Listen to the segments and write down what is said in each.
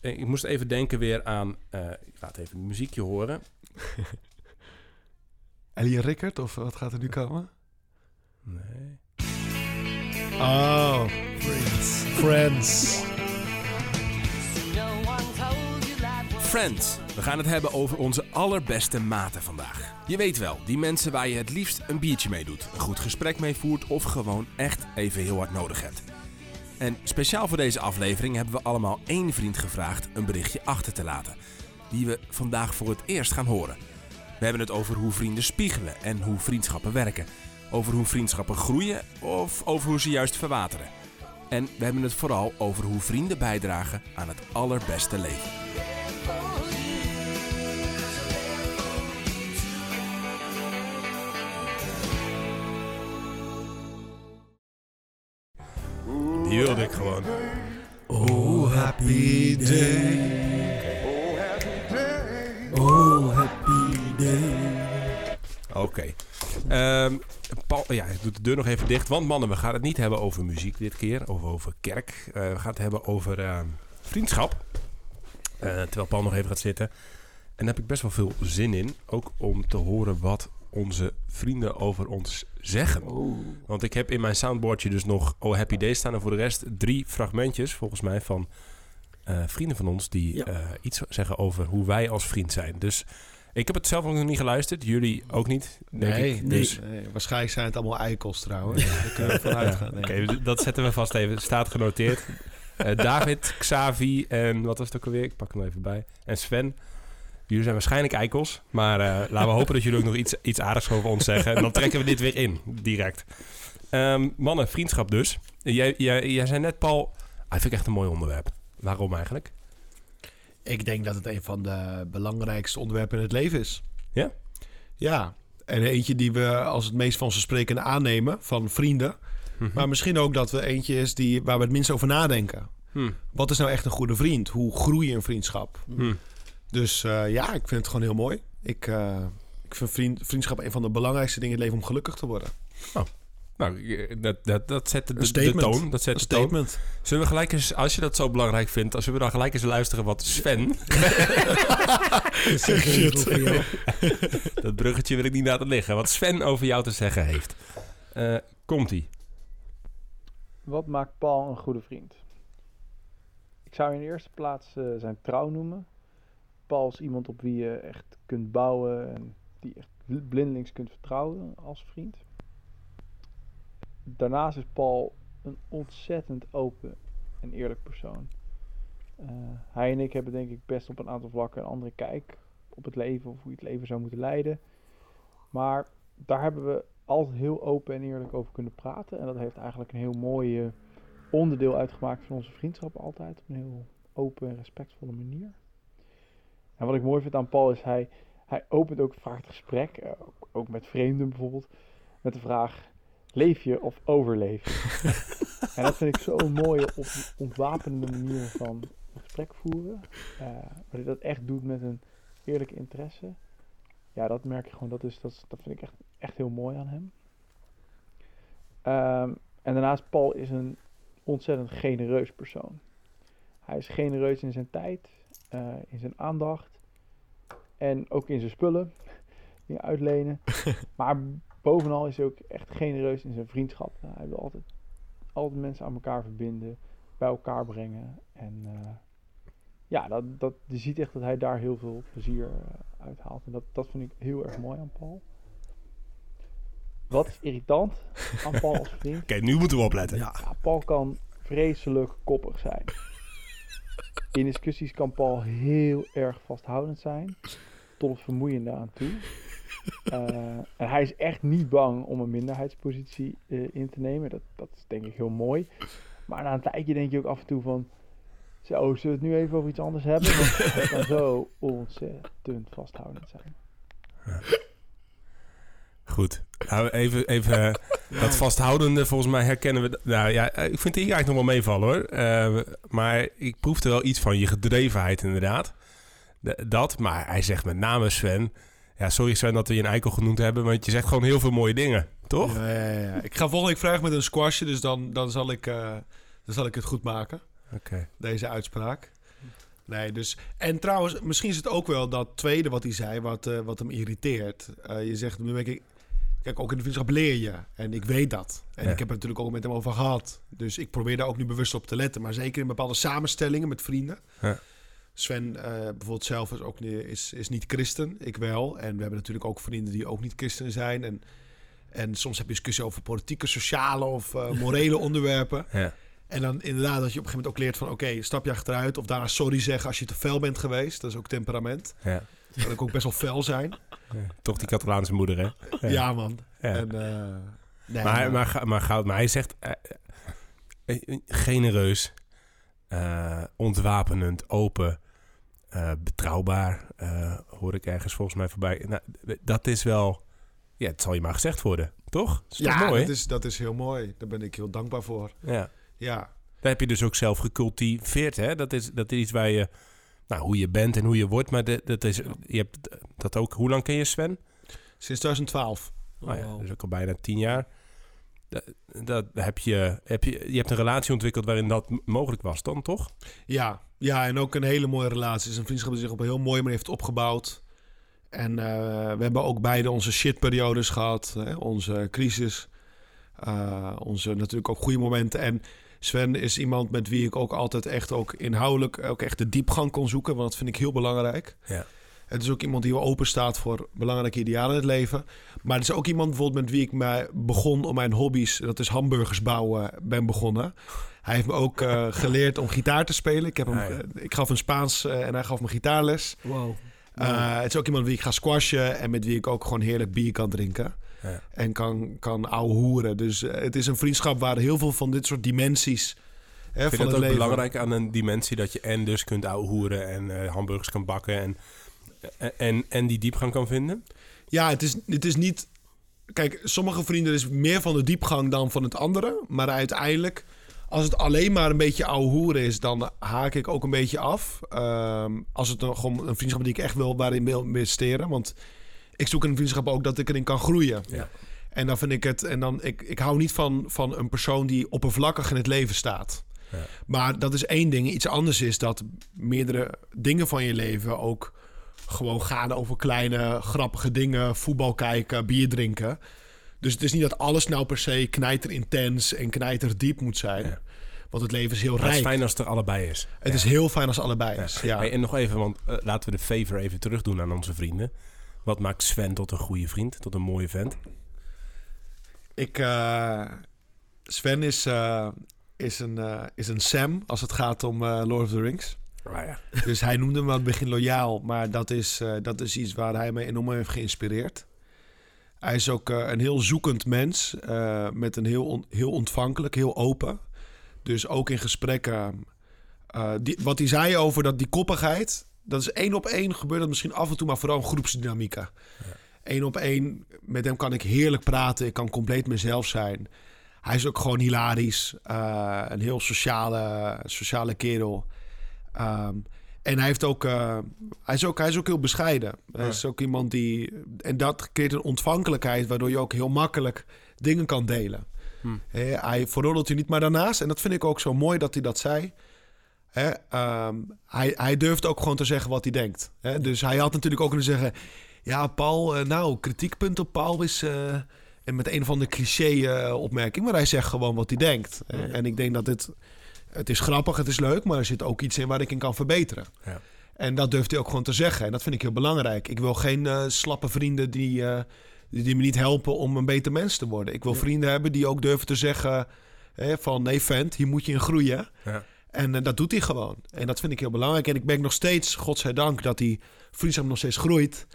Ik moest even denken weer aan... eh, ik laat even een muziekje horen. Ellie en Rickert, of wat gaat er nu komen? Nee. Oh, Friends. Friends. Friends. We gaan het hebben over onze allerbeste maten vandaag. Je weet wel, die mensen waar je het liefst een biertje mee doet, een goed gesprek mee voert of gewoon echt even heel hard nodig hebt. En speciaal voor deze aflevering hebben we allemaal één vriend gevraagd een berichtje achter te laten, die we vandaag voor het eerst gaan horen. We hebben het over hoe vrienden spiegelen en hoe vriendschappen werken. Over hoe vriendschappen groeien of over hoe ze juist verwateren. En we hebben het vooral over hoe vrienden bijdragen aan het allerbeste leven. Die wilde ik gewoon. Oh, happy day. Oh, happy day. Oké. Ehm, Paul, ja, ik doe de deur nog even dicht. Want mannen, we gaan het niet hebben over muziek dit keer. Of over kerk. Eh, we gaan het hebben over ehm, vriendschap. Eh, terwijl Paul nog even gaat zitten. En daar heb ik best wel veel zin in. Ook om te horen wat onze vrienden over ons zeggen. Want ik heb in mijn soundboardje dus nog Oh Happy Day staan. En voor de rest drie fragmentjes, volgens mij, van eh, vrienden van ons... die Ja. eh, iets zeggen over hoe wij als vriend zijn. Dus ik heb het zelf ook nog niet geluisterd. Jullie ook niet, denk Nee, ik. nee, Dus, nee, waarschijnlijk zijn het allemaal eikels trouwens. Daar kunnen we vanuit gaan. Oké, dat zetten we vast even. Staat genoteerd. Eh, David, Xavi en wat was het ook alweer? Ik pak hem even bij. En Sven. Jullie zijn waarschijnlijk eikels. Maar eh, laten we hopen dat jullie ook nog iets, iets aardigs over ons zeggen. En dan trekken we dit weer in, direct. Ehm, mannen, vriendschap dus. Jij, jij, jij zei net, Paul... Ah, vind ik echt een mooi onderwerp. Waarom eigenlijk? Ik denk dat het een van de belangrijkste onderwerpen in het leven is. Ja? Ja, en eentje die we als het meest van ze spreken aannemen van vrienden. Mhm. Maar misschien ook dat we eentje is die, waar we het minst over nadenken. Hm, Wat is nou echt een goede vriend? Hoe groei je een vriendschap? hm. Dus eh, ja, ik vind het gewoon heel mooi. Ik, eh, ik vind vriend, vriendschap een van de belangrijkste dingen in het leven om gelukkig te worden. Nou, eh, dat, dat, dat zet de, de, toon. Dat zet Een de toon. statement. Zullen we gelijk eens, als je dat zo belangrijk vindt, als we dan gelijk eens luisteren wat Sven, dat bruggetje wil ik niet laten liggen, wat Sven over jou te zeggen heeft. Eh, Komt-ie. Wat maakt Paul een goede vriend? Ik zou in de eerste plaats zijn trouw noemen. Paul is iemand op wie je echt kunt bouwen en die echt blindelings kunt vertrouwen als vriend. Daarnaast is Paul een ontzettend open en eerlijk persoon. Eh, hij en ik hebben denk ik best op een aantal vlakken een andere kijk op het leven of hoe je het leven zou moeten leiden. Maar daar hebben we altijd heel open en eerlijk over kunnen praten. En dat heeft eigenlijk een heel mooi eh, onderdeel uitgemaakt van onze vriendschap altijd. Op een heel open en respectvolle manier. En wat ik mooi vind aan Paul is hij, hij opent ook vaak het gesprek, eh, ook, met vreemden bijvoorbeeld, met de vraag: leef je of overleef je? en dat vind ik zo'n mooie op, ontwapenende manier van gesprek voeren. waar hij dat echt doet met een eerlijke interesse. Ja, dat merk je gewoon. Dat, is, dat, is- dat vind ik echt, echt heel mooi aan hem. Ehm, en daarnaast, Paul is een ontzettend genereus persoon. Hij is genereus in zijn tijd, eh, in zijn aandacht en ook in zijn spullen, dingen uitlenen. maar bovenal is hij ook echt genereus in zijn vriendschap. Nou, hij wil altijd, altijd mensen aan elkaar verbinden, bij elkaar brengen. En eh, ja, dat, dat, je ziet echt dat hij daar heel veel plezier eh, uit haalt. En dat, dat vind ik heel erg mooi aan Paul. Wat is irritant aan Paul als vriend? Oké, nu moeten we opletten. Ja. Ja, Paul kan vreselijk koppig zijn. In discussies kan Paul heel erg vasthoudend zijn. Tot het vermoeiende aan toe. Eh, en hij is echt niet bang om een minderheidspositie eh, in te nemen. Dat, dat is denk ik heel mooi. Maar na een tijdje denk je ook af en toe van... Zo, zullen we het nu even over iets anders hebben? Want hij kan zo ontzettend vasthoudend zijn. Goed. Nou, even, even eh, dat vasthoudende, volgens mij herkennen we... Nou ja, eh, ik vind die eigenlijk nog wel meevallen hoor. Eh, maar ik proefde wel iets van je gedrevenheid inderdaad. De- dat, maar hij zegt met name Sven... Ja, sorry Sven dat we je een eikel genoemd hebben, want je zegt gewoon heel veel mooie dingen, toch? Ja, ja, ja. Ik ga volgende week vrijdag met een squashje, dus dan, dan, zal ik, eh, dan zal ik het goed maken, Oké. deze uitspraak. Nee, dus... En trouwens, misschien is het ook wel dat tweede wat hij zei, wat, wat hem irriteert. Je zegt, nu ben ik... Kijk, ook in de vriendschap leer je. En ik weet dat. En Ja. ik heb het natuurlijk ook met hem over gehad. Dus ik probeer daar ook nu bewust op te letten. Maar zeker in bepaalde samenstellingen met vrienden. Ja. Sven eh, bijvoorbeeld zelf is ook niet, is, is niet christen. Ik wel. En we hebben natuurlijk ook vrienden die ook niet christen zijn. En, en soms heb je discussie over politieke, sociale of eh, morele onderwerpen. Ja. En dan inderdaad dat je op een gegeven moment ook leert van... oké, stap je achteruit of daarna sorry zeggen als je te fel bent geweest. Dat is ook temperament. Ja. Kan ik ook best wel fel zijn. Toch die Catalaanse moeder, hè? Ja, man. En, eh, nee, maar, maar, maar, Goud, maar hij zegt eh, eh, genereus, ontwapenend, open, betrouwbaar, hoor ik ergens volgens mij voorbij. Nou, dat is wel, ja, het zal je maar gezegd worden, toch? Is toch ja, mooi? dat is, dat is heel mooi. Daar ben ik heel dankbaar voor. Ja. Ja, Daar heb je dus ook zelf gecultiveerd, hè? Dat is, dat is iets waar je, nou, hoe je bent en hoe je wordt, maar de- dat is, je hebt dat ook, hoe lang ken je Sven? sinds 2012. Nou ja, Wow. dus ook al bijna tien jaar. Dat, dat heb je, heb je, je hebt een relatie ontwikkeld waarin dat mogelijk was dan, toch? Ja, ja, en ook een hele mooie relatie. Het is een vriendschap die zich op een heel mooie manier heeft opgebouwd. En eh, we hebben ook beide onze shitperiodes gehad. Hè? Onze crisis. eh, onze natuurlijk ook goede momenten. En Sven is iemand met wie ik ook altijd echt ook inhoudelijk ook echt de diepgang kon zoeken. Want dat vind ik heel belangrijk. Ja. Het is ook iemand die wel open staat voor belangrijke idealen in het leven. Maar het is ook iemand bijvoorbeeld met wie ik mij begon om mijn hobby's, dat is hamburgers bouwen, ben begonnen. Hij heeft me ook eh, geleerd om gitaar te spelen. Ik, heb hem, Ah, ja. eh, ik gaf hem Spaans eh, en hij gaf me gitaarles. Wow. Het is ook iemand met wie ik ga squashen en met wie ik ook gewoon heerlijk bier kan drinken. Ja. En kan, kan ouwe hoeren. Dus eh, het is een vriendschap waar heel veel van dit soort dimensies hè, Vind je van dat het ook leven... belangrijk aan een dimensie dat je en dus kunt ouwehoeren en eh, hamburgers kan bakken en, en, en, en die diepgang kan vinden? Ja, het is, het is niet... Kijk, sommige vrienden is meer van de diepgang dan van het andere. Maar uiteindelijk, als het alleen maar een beetje ouwe hoeren is... dan haak ik ook een beetje af. Ehm, als het een, gewoon een vriendschap die ik echt wil waarin wil investeren. Want ik zoek een vriendschap ook dat ik erin kan groeien. Ja. En dan vind ik het... En dan, ik, ik hou niet van, van een persoon die oppervlakkig in het leven staat. Ja. Maar dat is één ding. Iets anders is dat meerdere dingen van je leven ook gewoon gaan over kleine grappige dingen. Voetbal kijken, bier drinken. Dus het is niet dat alles nou per se knijter intens en knijter diep moet zijn. Ja. Want het leven is heel Maar het rijk. is fijn als het er allebei is. Het is heel fijn als allebei is. Ja. Hey, en nog even, want eh, laten we de favor even terug doen aan onze vrienden. Wat maakt Sven tot een goede vriend, tot een mooie vent? Ik, eh, Sven is, eh, is, een, eh, is een Sam als het gaat om Lord of the Rings. Ah, ja. Dus hij noemde me aan het begin loyaal, maar dat is, dat is iets waar hij me enorm heeft geïnspireerd. Hij is ook een heel zoekend mens, met een heel, on- heel ontvankelijk, heel open. Dus ook in gesprekken, die, wat hij zei over dat die koppigheid, dat is één op één gebeurt dat misschien af en toe, maar vooral in groepsdynamieken. Eén op één, met hem kan ik heerlijk praten, ik kan compleet mezelf zijn. Hij is ook gewoon hilarisch, eh, een heel sociale, sociale kerel. Ehm, en hij, heeft ook, eh, hij, is ook, hij is ook heel bescheiden. Hij is ook iemand die... En dat creëert een ontvankelijkheid... waardoor je ook heel makkelijk dingen kan delen. Hm. Hè, hij verroddelt je niet, maar daarnaast... en dat vind ik ook zo mooi dat hij dat zei... Hè, ehm, hij, hij durft ook gewoon te zeggen wat hij denkt. Hè? Dus hij had natuurlijk ook kunnen zeggen... Ja, Paul, eh, nou, kritiekpunt op Paul is... eh, en met een of andere cliché-opmerking... maar hij zegt gewoon wat hij denkt. Ja. En ik denk dat dit... Het is grappig, het is leuk, maar er zit ook iets in waar ik in kan verbeteren. Ja. En dat durft hij ook gewoon te zeggen. En dat vind ik heel belangrijk. Ik wil geen eh, slappe vrienden die, eh, die, die me niet helpen om een beter mens te worden. Ik wil Ja. vrienden hebben die ook durven te zeggen hè, van... nee vent, hier moet je in groeien. Ja. En eh, dat doet hij gewoon. En dat vind ik heel belangrijk. En ik merk nog steeds, godzijdank, dat die vriendschap nog steeds groeit.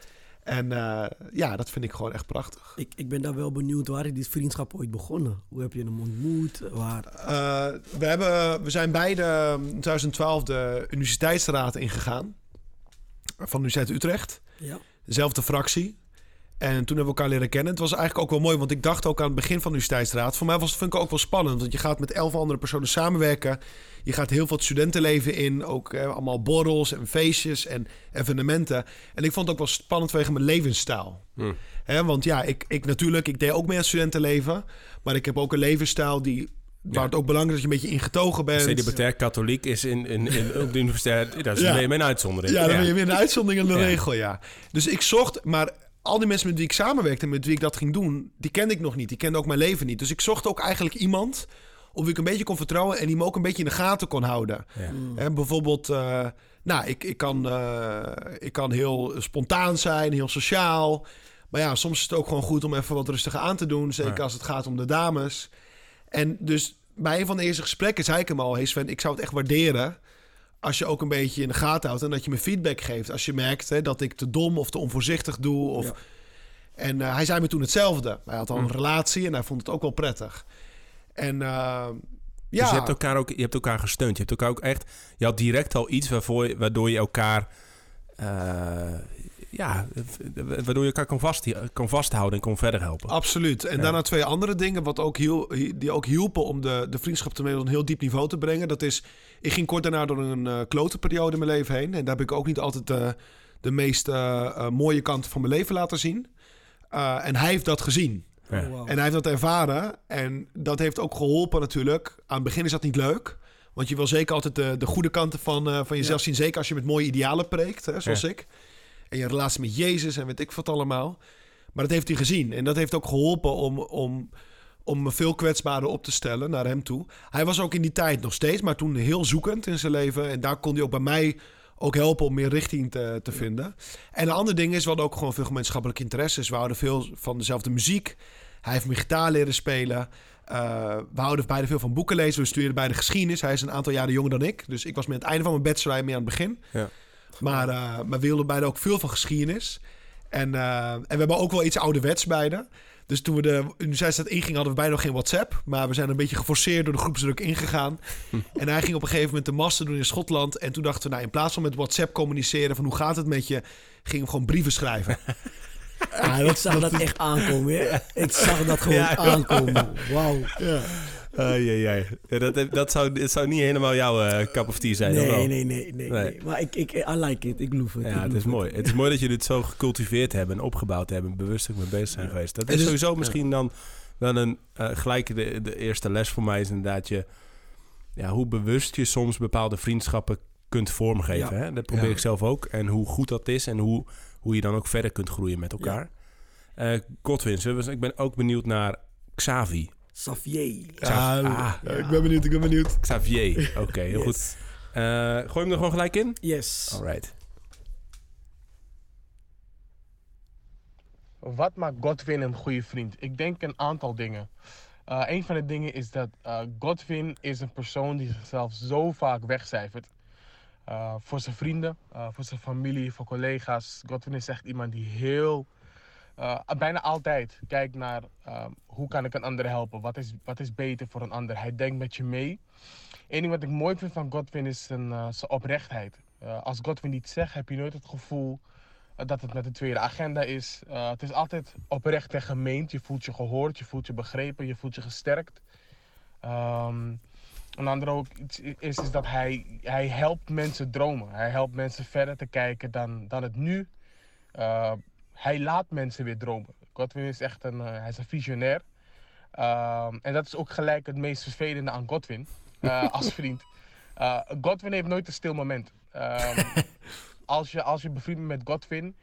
En eh, ja, dat vind ik gewoon echt prachtig. Ik, ik ben daar wel benieuwd, waar is die vriendschap ooit begonnen? Hoe heb je hem ontmoet? Waar? Eh, we, hebben, we zijn beide in 2012 de universiteitsraad ingegaan. Van de Universiteit Utrecht. Ja. Dezelfde fractie. En toen hebben we elkaar leren kennen. Het was eigenlijk ook wel mooi, want ik dacht ook aan het begin van de universiteitsraad. Voor mij was ik ook wel spannend, want je gaat met elf andere personen samenwerken. Je gaat heel veel het studentenleven in, ook eh, allemaal borrels en feestjes en evenementen. En ik vond het ook wel spannend vanwege mijn levensstijl. Hm. Hè, want ja, ik, ik natuurlijk, ik deed ook mee aan het studentenleven. Maar ik heb ook een levensstijl die waar het ook belangrijk is dat je een beetje ingetogen bent. Celibatair katholiek is in, in, in, op de universiteit... Dat is Ja. ja. mijn uitzondering. Ja, dan ben je weer een uitzondering in de Ja. regel, ja. Dus ik zocht, maar al die mensen met wie ik samenwerkte... en met wie ik dat ging doen, die kende ik nog niet. Die kenden ook mijn leven niet. Dus ik zocht ook eigenlijk iemand op wie ik een beetje kon vertrouwen... en die me ook een beetje in de gaten kon houden. Ja. Hè, bijvoorbeeld, eh, nou, ik, ik, kan, eh, ik kan heel spontaan zijn, heel sociaal. Maar ja, soms is het ook gewoon goed om even wat rustiger aan te doen. Zeker Ja. als het gaat om de dames. En dus bij een van de eerste gesprekken zei ik hem al... Hey Sven, ik zou het echt waarderen als je ook een beetje in de gaten houdt... en dat je me feedback geeft. Als je merkt hè, dat ik te dom of te onvoorzichtig doe. Of... Ja. En eh, hij zei me toen hetzelfde. Hij had al een Mm. relatie en hij vond het ook wel prettig. En eh, ja... Dus je hebt, elkaar ook, je hebt elkaar gesteund. Je hebt elkaar ook echt... Je had direct al iets waarvoor, waardoor je elkaar... eh, ja, waardoor je elkaar kon, vast, kon vasthouden en kon verder helpen. Absoluut. En Ja. daarna twee andere dingen wat ook hiel, die ook hielpen om de, de vriendschap te op een heel diep niveau te brengen. Dat is, ik ging kort daarna door een eh klote periode in mijn leven heen. En daar heb ik ook niet altijd eh, de meest eh, mooie kanten van mijn leven laten zien. Eh, en hij heeft dat gezien. Ja. Oh. En hij heeft dat ervaren. En dat heeft ook geholpen natuurlijk. Aan het begin is dat niet leuk. Want je wil zeker altijd de, de goede kanten van, eh, van jezelf zien. Zeker als je met mooie idealen preekt, hè, zoals Ja. ik. En je relatie met Jezus en weet ik wat allemaal. Maar dat heeft hij gezien. En dat heeft ook geholpen om, om, om me veel kwetsbaarder op te stellen naar hem toe. Hij was ook in die tijd nog steeds, maar toen heel zoekend in zijn leven. En daar kon hij ook bij mij ook helpen om meer richting te, te vinden. En een ander ding is, we hadden ook gewoon veel gemeenschappelijke interesses. We houden veel van dezelfde muziek. Hij heeft me gitaar leren spelen. Eh, we houden beide veel van boeken lezen. We studeerden beide geschiedenis. Hij is een aantal jaren jonger dan ik. Dus ik was met het einde van mijn bachelor meer aan het begin. Ja. Maar, eh, maar we hielden beide ook veel van geschiedenis. En, eh, en we hebben ook wel iets ouderwets beide. Dus toen we de universiteit ingingen, hadden we bijna nog geen WhatsApp. Maar we zijn een beetje geforceerd door de groepsdruk ingegaan. en hij ging op een gegeven moment de master doen in Schotland. En toen dachten we, nou, in plaats van met WhatsApp communiceren... van hoe gaat het met je, gingen we gewoon brieven schrijven. Ja, ik zag dat echt aankomen. Hè? Ik zag dat gewoon Ja. aankomen. Wauw. Ai, ai, ai. Ja, dat, dat, zou, het zou niet helemaal jouw eh cup of tea zijn? Nee, nee, nee, nee, Nee. nee. Maar ik, ik, I like it. Ik loef het. Ja, ik het is mooi. Het is mooi dat jullie het zo gecultiveerd hebben en opgebouwd hebben... en bewust ook mee bezig zijn geweest. Dat is dus- sowieso misschien dan wel een... eh, gelijk de, de eerste les voor mij is inderdaad je... Ja, hoe bewust je soms bepaalde vriendschappen kunt vormgeven. Ja. Hè? Dat probeer Ja. ik zelf ook. En hoe goed dat is en hoe, hoe je dan ook verder kunt groeien met elkaar. Eh Godwin, zullen we- ik ben ook benieuwd naar Xavi. Xavier. Ja, Ah. ja, ik ben benieuwd, ik ben benieuwd. Xavier, oké, heel goed. Eh, gooi hem er gewoon gelijk in? Yes. Alright. Wat maakt Godwin een goede vriend? Ik denk een aantal dingen. Eh een van de dingen is dat eh, Godwin is een persoon die zichzelf zo vaak wegcijfert. Eh, voor zijn vrienden, eh, voor zijn familie, voor collega's. Godwin is echt iemand die heel, eh, bijna altijd kijkt naar eh, hoe kan ik een ander helpen? Wat is, wat is beter voor een ander? Hij denkt met je mee. Eén ding wat ik mooi vind van Godwin is zijn, eh, zijn oprechtheid. Eh, als Godwin iets zegt, heb je nooit het gevoel dat het met een tweede agenda is. Het is altijd oprecht en gemeend. Je voelt je gehoord, je voelt je begrepen, je voelt je gesterkt. Ehm, een ander ook is, dat hij, hij helpt mensen dromen. Hij helpt mensen verder te kijken dan, dan het nu. Hij laat mensen weer dromen. Godwin is echt een, eh, hij is een visionair. Ehm, en dat is ook gelijk het meest vervelende aan Godwin eh, als vriend. Eh, Godwin heeft nooit een stil moment. Ehm, als, je, als je bevriend bent met Godwin,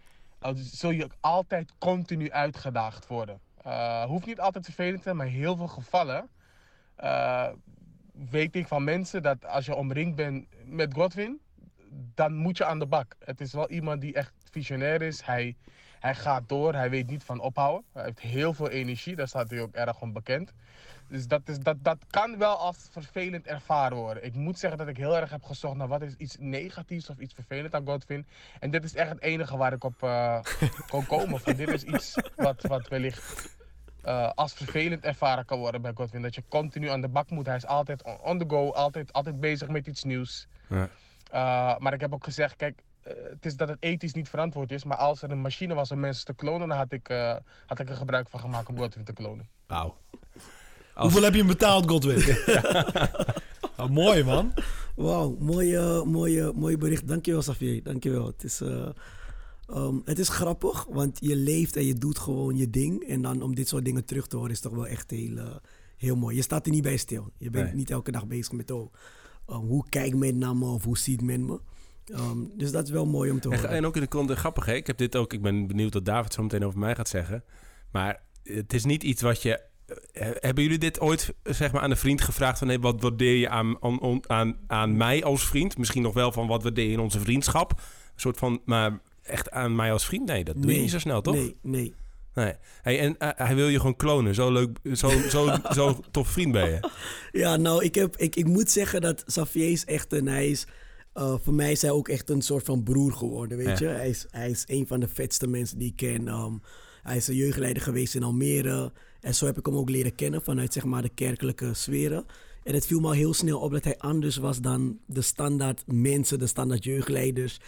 zul je altijd continu uitgedaagd worden. Eh, hoeft niet altijd vervelend te zijn, maar in heel veel gevallen weet ik van mensen dat als je omringd bent met Godwin, dan moet je aan de bak. Het is wel iemand die echt visionair is. Hij, hij gaat door, hij weet niet van ophouden. Hij heeft heel veel energie, daar staat hij ook erg om bekend. Dus dat, is, dat, dat kan wel als vervelend ervaren worden. Ik moet zeggen dat ik heel erg heb gezocht naar wat is iets negatiefs of iets vervelends aan Godwin. En dit is echt het enige waar ik op eh, kon komen. Van, dit is iets wat, wat wellicht eh, als vervelend ervaren kan worden bij Godwin. Dat je continu aan de bak moet. Hij is altijd on, on the go, altijd, altijd bezig met iets nieuws. Ja. Uh, maar ik heb ook gezegd, kijk, het is dat het ethisch niet verantwoord is. Maar als er een machine was om mensen te klonen, dan had ik, uh, had ik er gebruik van gemaakt om Godwin te klonen. Wauw. Hoeveel heb je hem betaald, Godwin? oh, mooi, man. Wauw, mooie, mooie, mooie bericht. Dankjewel, Xavier. Dankjewel. Het is, uh, um, het is grappig, want je leeft en je doet gewoon je ding. En dan om dit soort dingen terug te horen is toch wel echt heel, uh, Heel mooi. Je staat er niet bij stil. Je bent Nee. niet elke dag bezig met oh, um, hoe kijkt men naar me of hoe ziet men me. Um, dus dat is wel mooi om te En, horen. en ook in de context, grappig hè? Ik heb dit ook, ik ben benieuwd wat David zo meteen over mij gaat zeggen. Maar het is niet iets wat je... eh, Hebben jullie dit ooit zeg maar, aan een vriend gevraagd van... Hey, wat waardeer je aan, aan, aan, aan mij als vriend? Misschien nog wel van wat waardeer je in onze vriendschap? Een soort van, maar echt aan mij als vriend? Nee, dat doe je niet zo snel, toch? Nee, nee. Nee. Hey, en eh, hij wil je gewoon klonen. Zo leuk, zo, zo, zo tof vriend ben je. Ja, nou, ik, heb, ik, ik moet zeggen dat Xavier is echt een... Hij is, uh, voor mij is hij ook echt een soort van broer geworden, weet Ja. je. Hij is, hij is een van de vetste mensen die ik ken. Um, hij is een jeugdleider geweest in Almere. En zo heb ik hem ook leren kennen vanuit zeg maar de kerkelijke sferen. En het viel me al heel snel op dat hij anders was dan de standaard mensen, de standaard jeugdleiders.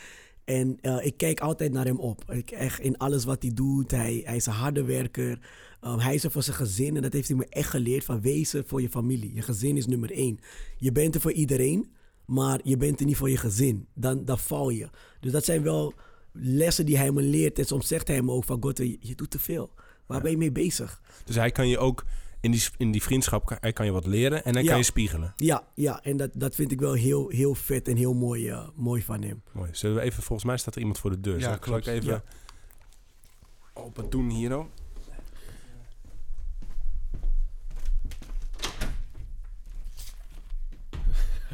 En uh, ik kijk altijd naar hem op. Ik, echt in alles wat hij doet. Hij, hij is een harde werker. Um, hij is er voor zijn gezin. En dat heeft hij me echt geleerd. Van wees er voor je familie. Je gezin is nummer één. Je bent er voor iedereen. Maar je bent er niet voor je gezin. Dan, dan val je. Dus dat zijn wel lessen die hij me leert. En soms zegt hij me ook van... God, je, je doet te veel. Waar ben je mee bezig? Dus hij kan je ook in die, in die vriendschap kan- hij kan je wat leren en hij Ja. kan je spiegelen. Ja, ja. En dat, dat vind ik wel heel, heel vet en heel mooi, uh, mooi van hem. Mooi. Zullen we even, volgens mij staat er iemand voor de deur. Ja, Zal ik- even Ja. open doen hier?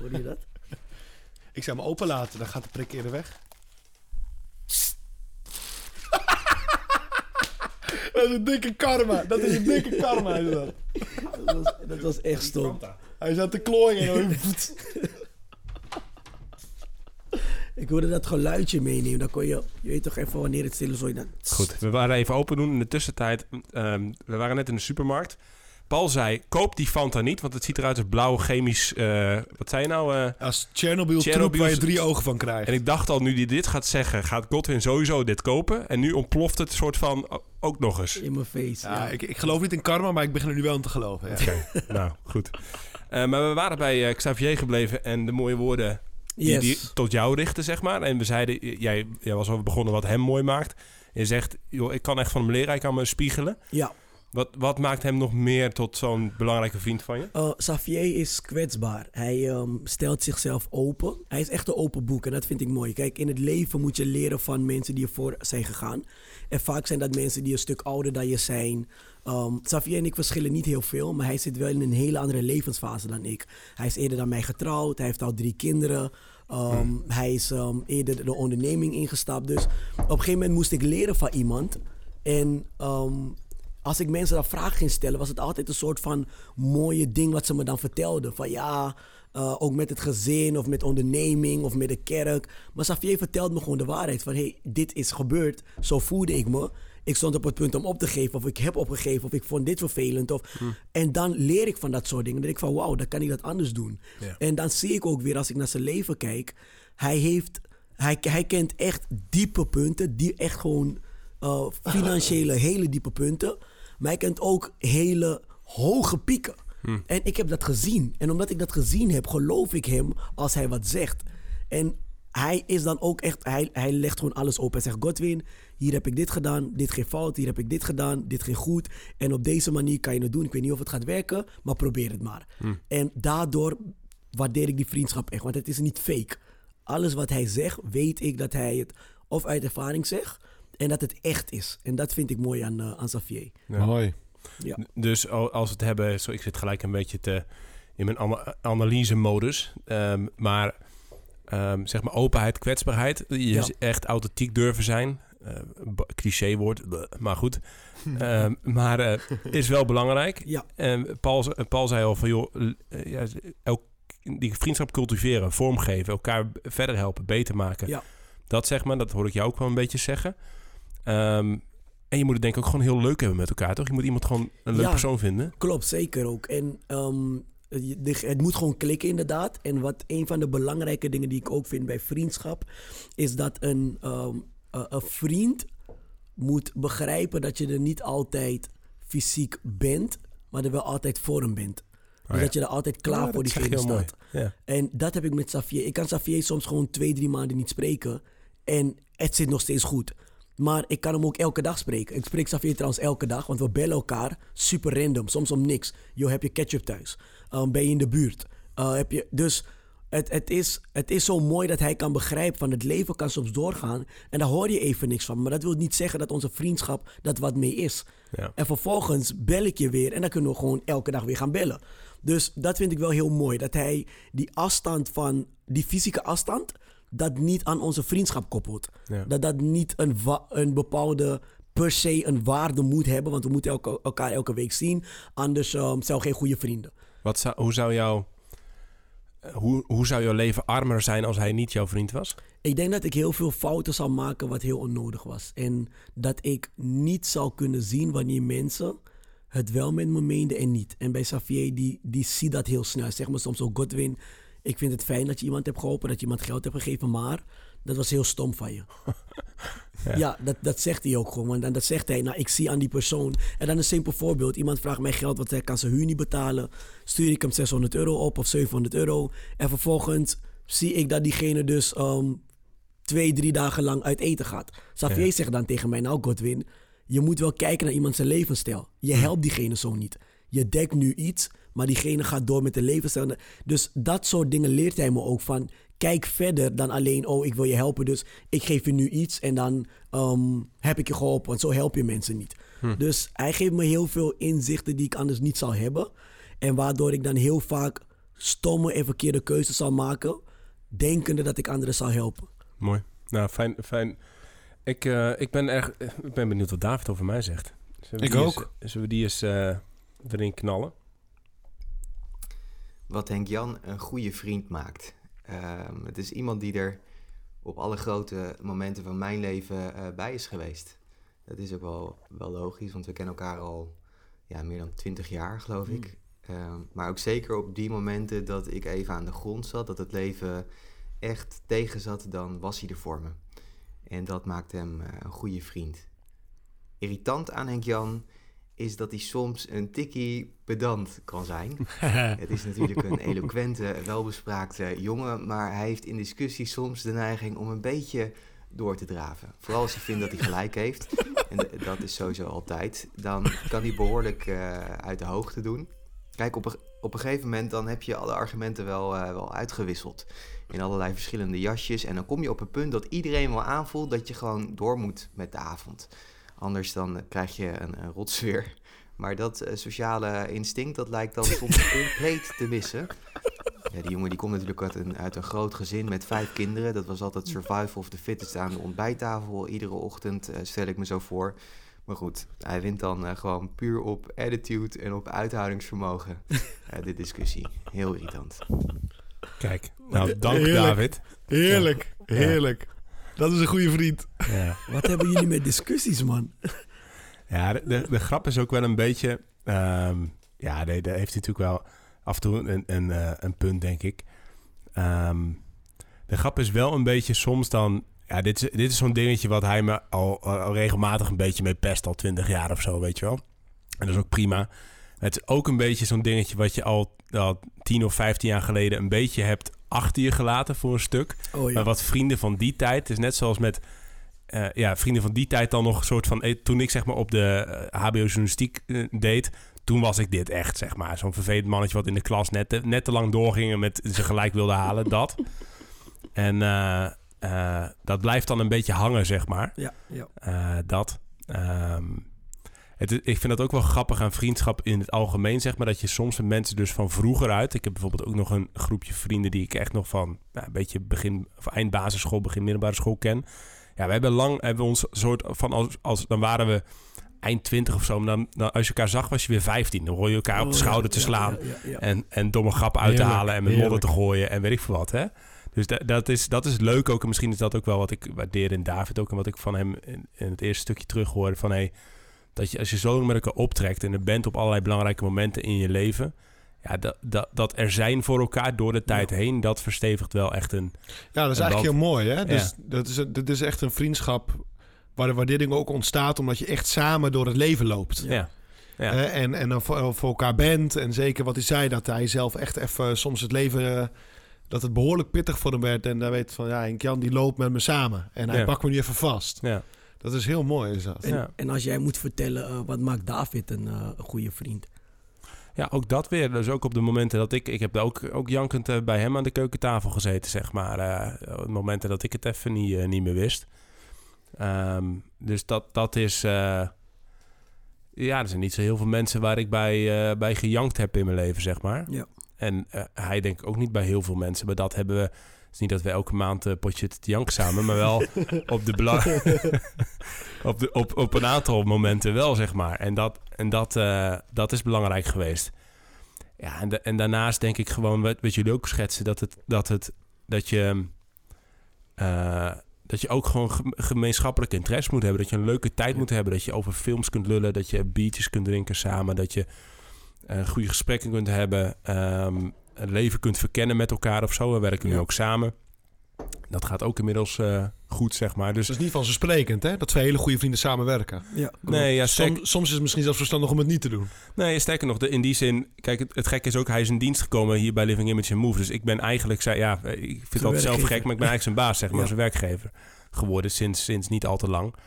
Hoor je dat? Ik zou hem open laten, dan gaat de prik eerder weg. dat is een dikke karma. Dat is een dikke karma. Is dat. Dat was, dat was echt stom. Hij zat te klooien en dan... Ik wilde dat geluidje meenemen. Dan kon je, je weet toch even wanneer het stil is. dan- Goed, we waren even open doen. In de tussentijd, ehm, we waren net in de supermarkt. Paul zei, koop die Fanta niet, want het ziet eruit als blauw chemisch... eh, wat zei je nou? eh? Als Chernobyl, troep Chernobyl waar je drie ogen van krijgt. en ik dacht al, nu hij dit gaat zeggen, gaat Godwin sowieso dit kopen. En nu ontploft het soort van ook nog eens. In mijn face. Ja, Ja, ik, ik geloof niet in karma, maar ik begin er nu wel aan te geloven. Ja. Oké, nou, goed. Eh, maar we waren bij Xavier gebleven en de mooie woorden die, Yes. die tot jou richten, zeg maar. En we zeiden, jij, jij was al begonnen wat hem mooi maakt. Je zegt, joh, ik kan echt van hem leren, hij kan me spiegelen. ja. Wat, wat maakt hem nog meer tot zo'n belangrijke vriend van je? Uh, Xavier is kwetsbaar. Hij ehm, stelt zichzelf open. Hij is echt een open boek en dat vind ik mooi. Kijk, in het leven moet je leren van mensen die ervoor zijn gegaan. En vaak zijn dat mensen die een stuk ouder dan je zijn. Um, Xavier en ik verschillen niet heel veel, maar hij zit wel in een hele andere levensfase dan ik. Hij is eerder dan mij getrouwd, hij heeft al drie kinderen. Um, Hij is um, eerder de onderneming ingestapt. Dus op een gegeven moment moest ik leren van iemand. En um, als ik mensen dan vragen ging stellen, was het altijd een soort van mooie ding wat ze me dan vertelden. Van ja, uh, ook met het gezin of met onderneming of met de kerk. Maar Xavier vertelde me gewoon de waarheid van hé, hey, dit is gebeurd, zo voelde ik me. Ik stond op het punt om op te geven of ik heb opgegeven of ik vond dit vervelend. Of... En dan leer ik van dat soort dingen. Dan denk ik van wauw, dan kan ik dat anders doen. Ja. En dan zie ik ook weer als ik naar zijn leven kijk, hij heeft... Hij, hij kent echt diepe punten, die echt gewoon uh, financiële hele diepe punten. Maar hij kent ook hele hoge pieken. En ik heb dat gezien. En omdat ik dat gezien heb, geloof ik hem als hij wat zegt. En hij is dan ook echt, hij, hij legt gewoon alles open. Hij zegt, Godwin, hier heb ik dit gedaan, dit ging fout, hier heb ik dit gedaan, dit ging goed. En op deze manier kan je het doen. Ik weet niet of het gaat werken, maar probeer het maar. En daardoor waardeer ik die vriendschap echt, want het is niet fake. Alles wat hij zegt, weet ik dat hij het of uit ervaring zegt en dat het echt is. En dat vind ik mooi aan, uh, aan Xavier. Ja. Mooi. Ja. Dus al- als we het hebben, zo, ik zit gelijk een beetje te, in mijn ana- analyse-modus. Ehm, maar ehm, zeg maar openheid, kwetsbaarheid. Je Ja. echt authentiek durven zijn. Eh, b- cliché woord, maar goed. Ehm, maar eh, is wel belangrijk. Ja. En Paul, Paul zei al van, joh, eh, ja, elk, die vriendschap cultiveren, vormgeven, elkaar verder helpen, beter maken. Ja. Dat zeg maar, dat hoor ik jou ook wel een beetje zeggen. Ehm, en je moet het denk ik ook gewoon heel leuk hebben met elkaar, toch? Je moet iemand gewoon een leuk Ja. persoon vinden. Klopt, zeker ook. En ehm, het moet gewoon klikken inderdaad. En wat een van de belangrijke dingen die ik ook vind bij vriendschap... is dat een, ehm, een een vriend moet begrijpen dat je er niet altijd fysiek bent... maar er wel altijd voor hem bent. Dus ja. dat je er altijd klaar Oh Ja, voor diegene staat. Ja. En dat heb ik met Xavier. Ik kan Xavier soms gewoon twee, drie maanden niet spreken. En het zit nog steeds goed. Maar ik kan hem ook elke dag spreken. Ik spreek Xavier trouwens elke dag, want we bellen elkaar super random. Soms om niks. Yo, heb je ketchup thuis? Um, ben je in de buurt? Uh, heb je... Dus het, het, is, het is zo mooi dat hij kan begrijpen van het leven kan soms doorgaan. En daar hoor je even niks van. Maar dat wil niet zeggen dat onze vriendschap dat wat mee is. Ja. En vervolgens bel ik je weer en dan kunnen we gewoon elke dag weer gaan bellen. Dus dat vind ik wel heel mooi. Dat hij die afstand van, die fysieke afstand, dat niet aan onze vriendschap koppelt. Ja. Dat dat niet een, een bepaalde per se een waarde moet hebben. Want we moeten elke, elkaar elke week zien. Anders um, zijn we geen goede vrienden. Wat zou, hoe, zou jouw, hoe, hoe zou jouw leven armer zijn als hij niet jouw vriend was? Ik denk dat ik heel veel fouten zal maken wat heel onnodig was. En dat ik niet zou kunnen zien wanneer mensen het wel met me meenden en niet. En bij Xavier, die, die ziet dat heel snel. Zeg maar soms ook Godwin, ik vind het fijn dat je iemand hebt geholpen, dat je iemand geld hebt gegeven, maar dat was heel stom van je. ja, dat, dat zegt hij ook gewoon. Want dan dat zegt hij, nou ik zie aan die persoon. En dan een simpel voorbeeld. Iemand vraagt mij geld, want hij kan zijn huur niet betalen. Stuur ik hem 600 euro op of 700 euro. En vervolgens zie ik dat diegene dus ehm, twee, drie dagen lang uit eten gaat. Xavier Ja. zegt dan tegen mij, nou Godwin, je moet wel kijken naar iemand zijn levensstijl. Je helpt diegene zo niet. Je dekt nu iets, maar diegene gaat door met de levensstijl. Dus dat soort dingen leert hij me ook van. Kijk verder dan alleen, oh, ik wil je helpen, dus ik geef je nu iets en dan ehm, heb ik je geholpen. Want zo help je mensen niet. Dus hij geeft me heel veel inzichten die ik anders niet zou hebben. En waardoor ik dan heel vaak stomme en verkeerde keuzes zal maken, denkende dat ik anderen zou helpen. Mooi. Nou, fijn. fijn. Ik, eh, ik, ben erg, ik ben benieuwd wat David over mij zegt. Zullen we Ik die ook. Eens, zullen we die eens eh, erin knallen? Wat Henk Jan een goede vriend maakt. Ehm, het is iemand die er op alle grote momenten van mijn leven eh, bij is geweest. Dat is ook wel, wel logisch, want we kennen elkaar al ja, meer dan twintig jaar, geloof ik. Ehm, maar ook zeker op die momenten dat ik even aan de grond zat, dat het leven echt tegen zat, dan was hij er voor me. En dat maakt hem eh, een goede vriend. Irritant aan Henk Jan is dat hij soms een tikkie pedant kan zijn. Het is natuurlijk een eloquente, welbespraakte jongen, maar hij heeft in discussies soms de neiging om een beetje door te draven. Vooral als hij vindt dat hij gelijk heeft, en dat is sowieso altijd, dan kan hij behoorlijk eh, uit de hoogte doen. Kijk, op een, op een gegeven moment dan heb je alle argumenten wel, eh, wel uitgewisseld in allerlei verschillende jasjes en dan kom je op een punt dat iedereen wel aanvoelt dat je gewoon door moet met de avond. Anders dan krijg je een, een rotsfeer. Maar dat eh, sociale instinct, dat lijkt dan soms compleet te missen. Ja, die jongen die komt natuurlijk uit een, uit een groot gezin met vijf kinderen. Dat was altijd survival of the fittest aan de ontbijttafel. Iedere ochtend eh, stel ik me zo voor. Maar goed, hij wint dan eh, gewoon puur op attitude en op uithoudingsvermogen. eh, de discussie. Heel irritant. Kijk, nou, dank Heerlijk. David. Heerlijk, heerlijk. Dat is een goede vriend. Ja. Wat hebben jullie met discussies, man? Ja, de, de, de grap is ook wel een beetje... ehm, ja, nee, daar heeft hij natuurlijk wel af en toe een, een, eh, een punt, denk ik. Ehm, de grap is wel een beetje soms dan... Ja, dit is, dit is zo'n dingetje wat hij me al, al regelmatig een beetje mee pest. Al twintig jaar of zo, weet je wel. En dat is ook prima. Het is ook een beetje zo'n dingetje wat je al, al 10 of 15 jaar geleden... een beetje hebt achter je gelaten voor een stuk. Oh ja. Maar wat vrienden van die tijd, het is net zoals met eh, ja, vrienden van die tijd dan nog een soort van. eh, Toen ik zeg maar op de eh, HBO-journalistiek deed, toen was ik dit echt, zeg maar. Zo'n vervelend mannetje wat in de klas net te, net te lang doorging en met ze gelijk wilde halen, dat. En dat blijft dan een beetje hangen, zeg maar. Ja, ja. Dat. Ehm, het, is- ik vind dat ook wel grappig aan vriendschap in het algemeen, zeg maar. Dat je soms met mensen dus van vroeger uit... Ik heb bijvoorbeeld ook nog een groepje vrienden die ik echt nog van... Nou, een beetje begin of eind basisschool, begin middelbare school ken. Ja, we hebben lang hebben we ons soort van... Als, als, dan waren we eind twintig of zo. Maar dan, dan, als je elkaar zag, was je weer 15. Dan hoor je elkaar op de Oh, schouder ja, te slaan. ja, ja, ja. En, en domme grappen uit te Heerlijk, halen en met modder te gooien en weet ik veel wat. Hè? Dus da- dat, is, dat is leuk ook. En misschien is dat ook wel wat ik waardeer in David ook. En wat ik van hem in, in het eerste stukje terug hoorde. Van hey, dat je als je zo met elkaar optrekt en er bent op allerlei belangrijke momenten in je leven. Ja, dat, dat, dat er zijn voor elkaar door de tijd heen, dat verstevigt wel echt een... Ja, dat is En eigenlijk heel mooi. Hè? Dus Ja. dat, is, dat is echt een vriendschap waar de waardering ook ontstaat... omdat je echt samen door het leven loopt. Ja, ja. En, en dan voor, voor elkaar bent. En zeker wat hij zei, dat hij zelf echt even soms het leven... eh, dat het behoorlijk pittig voor hem werd. En dan weet van, ja, Henk Jan die loopt met me samen. En hij pakt me nu even vast. ja. Dat is heel mooi, is dat. En, Ja. en als jij moet vertellen, eh, wat maakt David een, eh, een goede vriend? Ja, ook dat weer. Dus ook op de momenten dat ik... Ik heb ook, ook jankend eh, bij hem aan de keukentafel gezeten, zeg maar. eh, op de momenten dat ik het even niet, niet meer wist. Ehm, dus dat, dat is... eh, ja, er zijn niet zo heel veel mensen waar ik bij, eh, bij gejankt heb in mijn leven, zeg maar. Ja. En eh, hij denk ik ook niet bij heel veel mensen. Maar dat hebben we... Is niet dat we elke maand een potje te janken samen, maar wel op, de bela- op, de, op, op een aantal momenten wel, zeg maar. En dat, en dat, eh, dat is belangrijk geweest. Ja, en, en daarnaast denk ik gewoon, wat, wat jullie ook schetsen, dat, het, dat, het, dat je... eh, dat je ook gewoon gem- gemeenschappelijk interesse moet hebben. Dat je een leuke tijd moet hebben. Dat je over films kunt lullen. Dat je biertjes kunt drinken samen. Dat je goede gesprekken kunt hebben. ehm, een leven kunt verkennen met elkaar of zo. We werken nu ook samen. Dat gaat ook inmiddels eh, goed, zeg maar. Dus Dat is niet vanzelfsprekend, hè? Dat twee hele goede vrienden samenwerken. Ja, nee, ja, sterk- Soms, soms is het misschien zelfs verstandig om het niet te doen. Nee, sterker nog, de, in die zin... Kijk, het, het gekke is ook, hij is in dienst gekomen hier bij Living Image and Move. Dus ik ben eigenlijk... zei- Ja, ik vind het altijd zelf gek, maar ik ben eigenlijk zijn baas, zeg maar. Ja. Zijn werkgever geworden sinds, sinds niet al te lang. Daar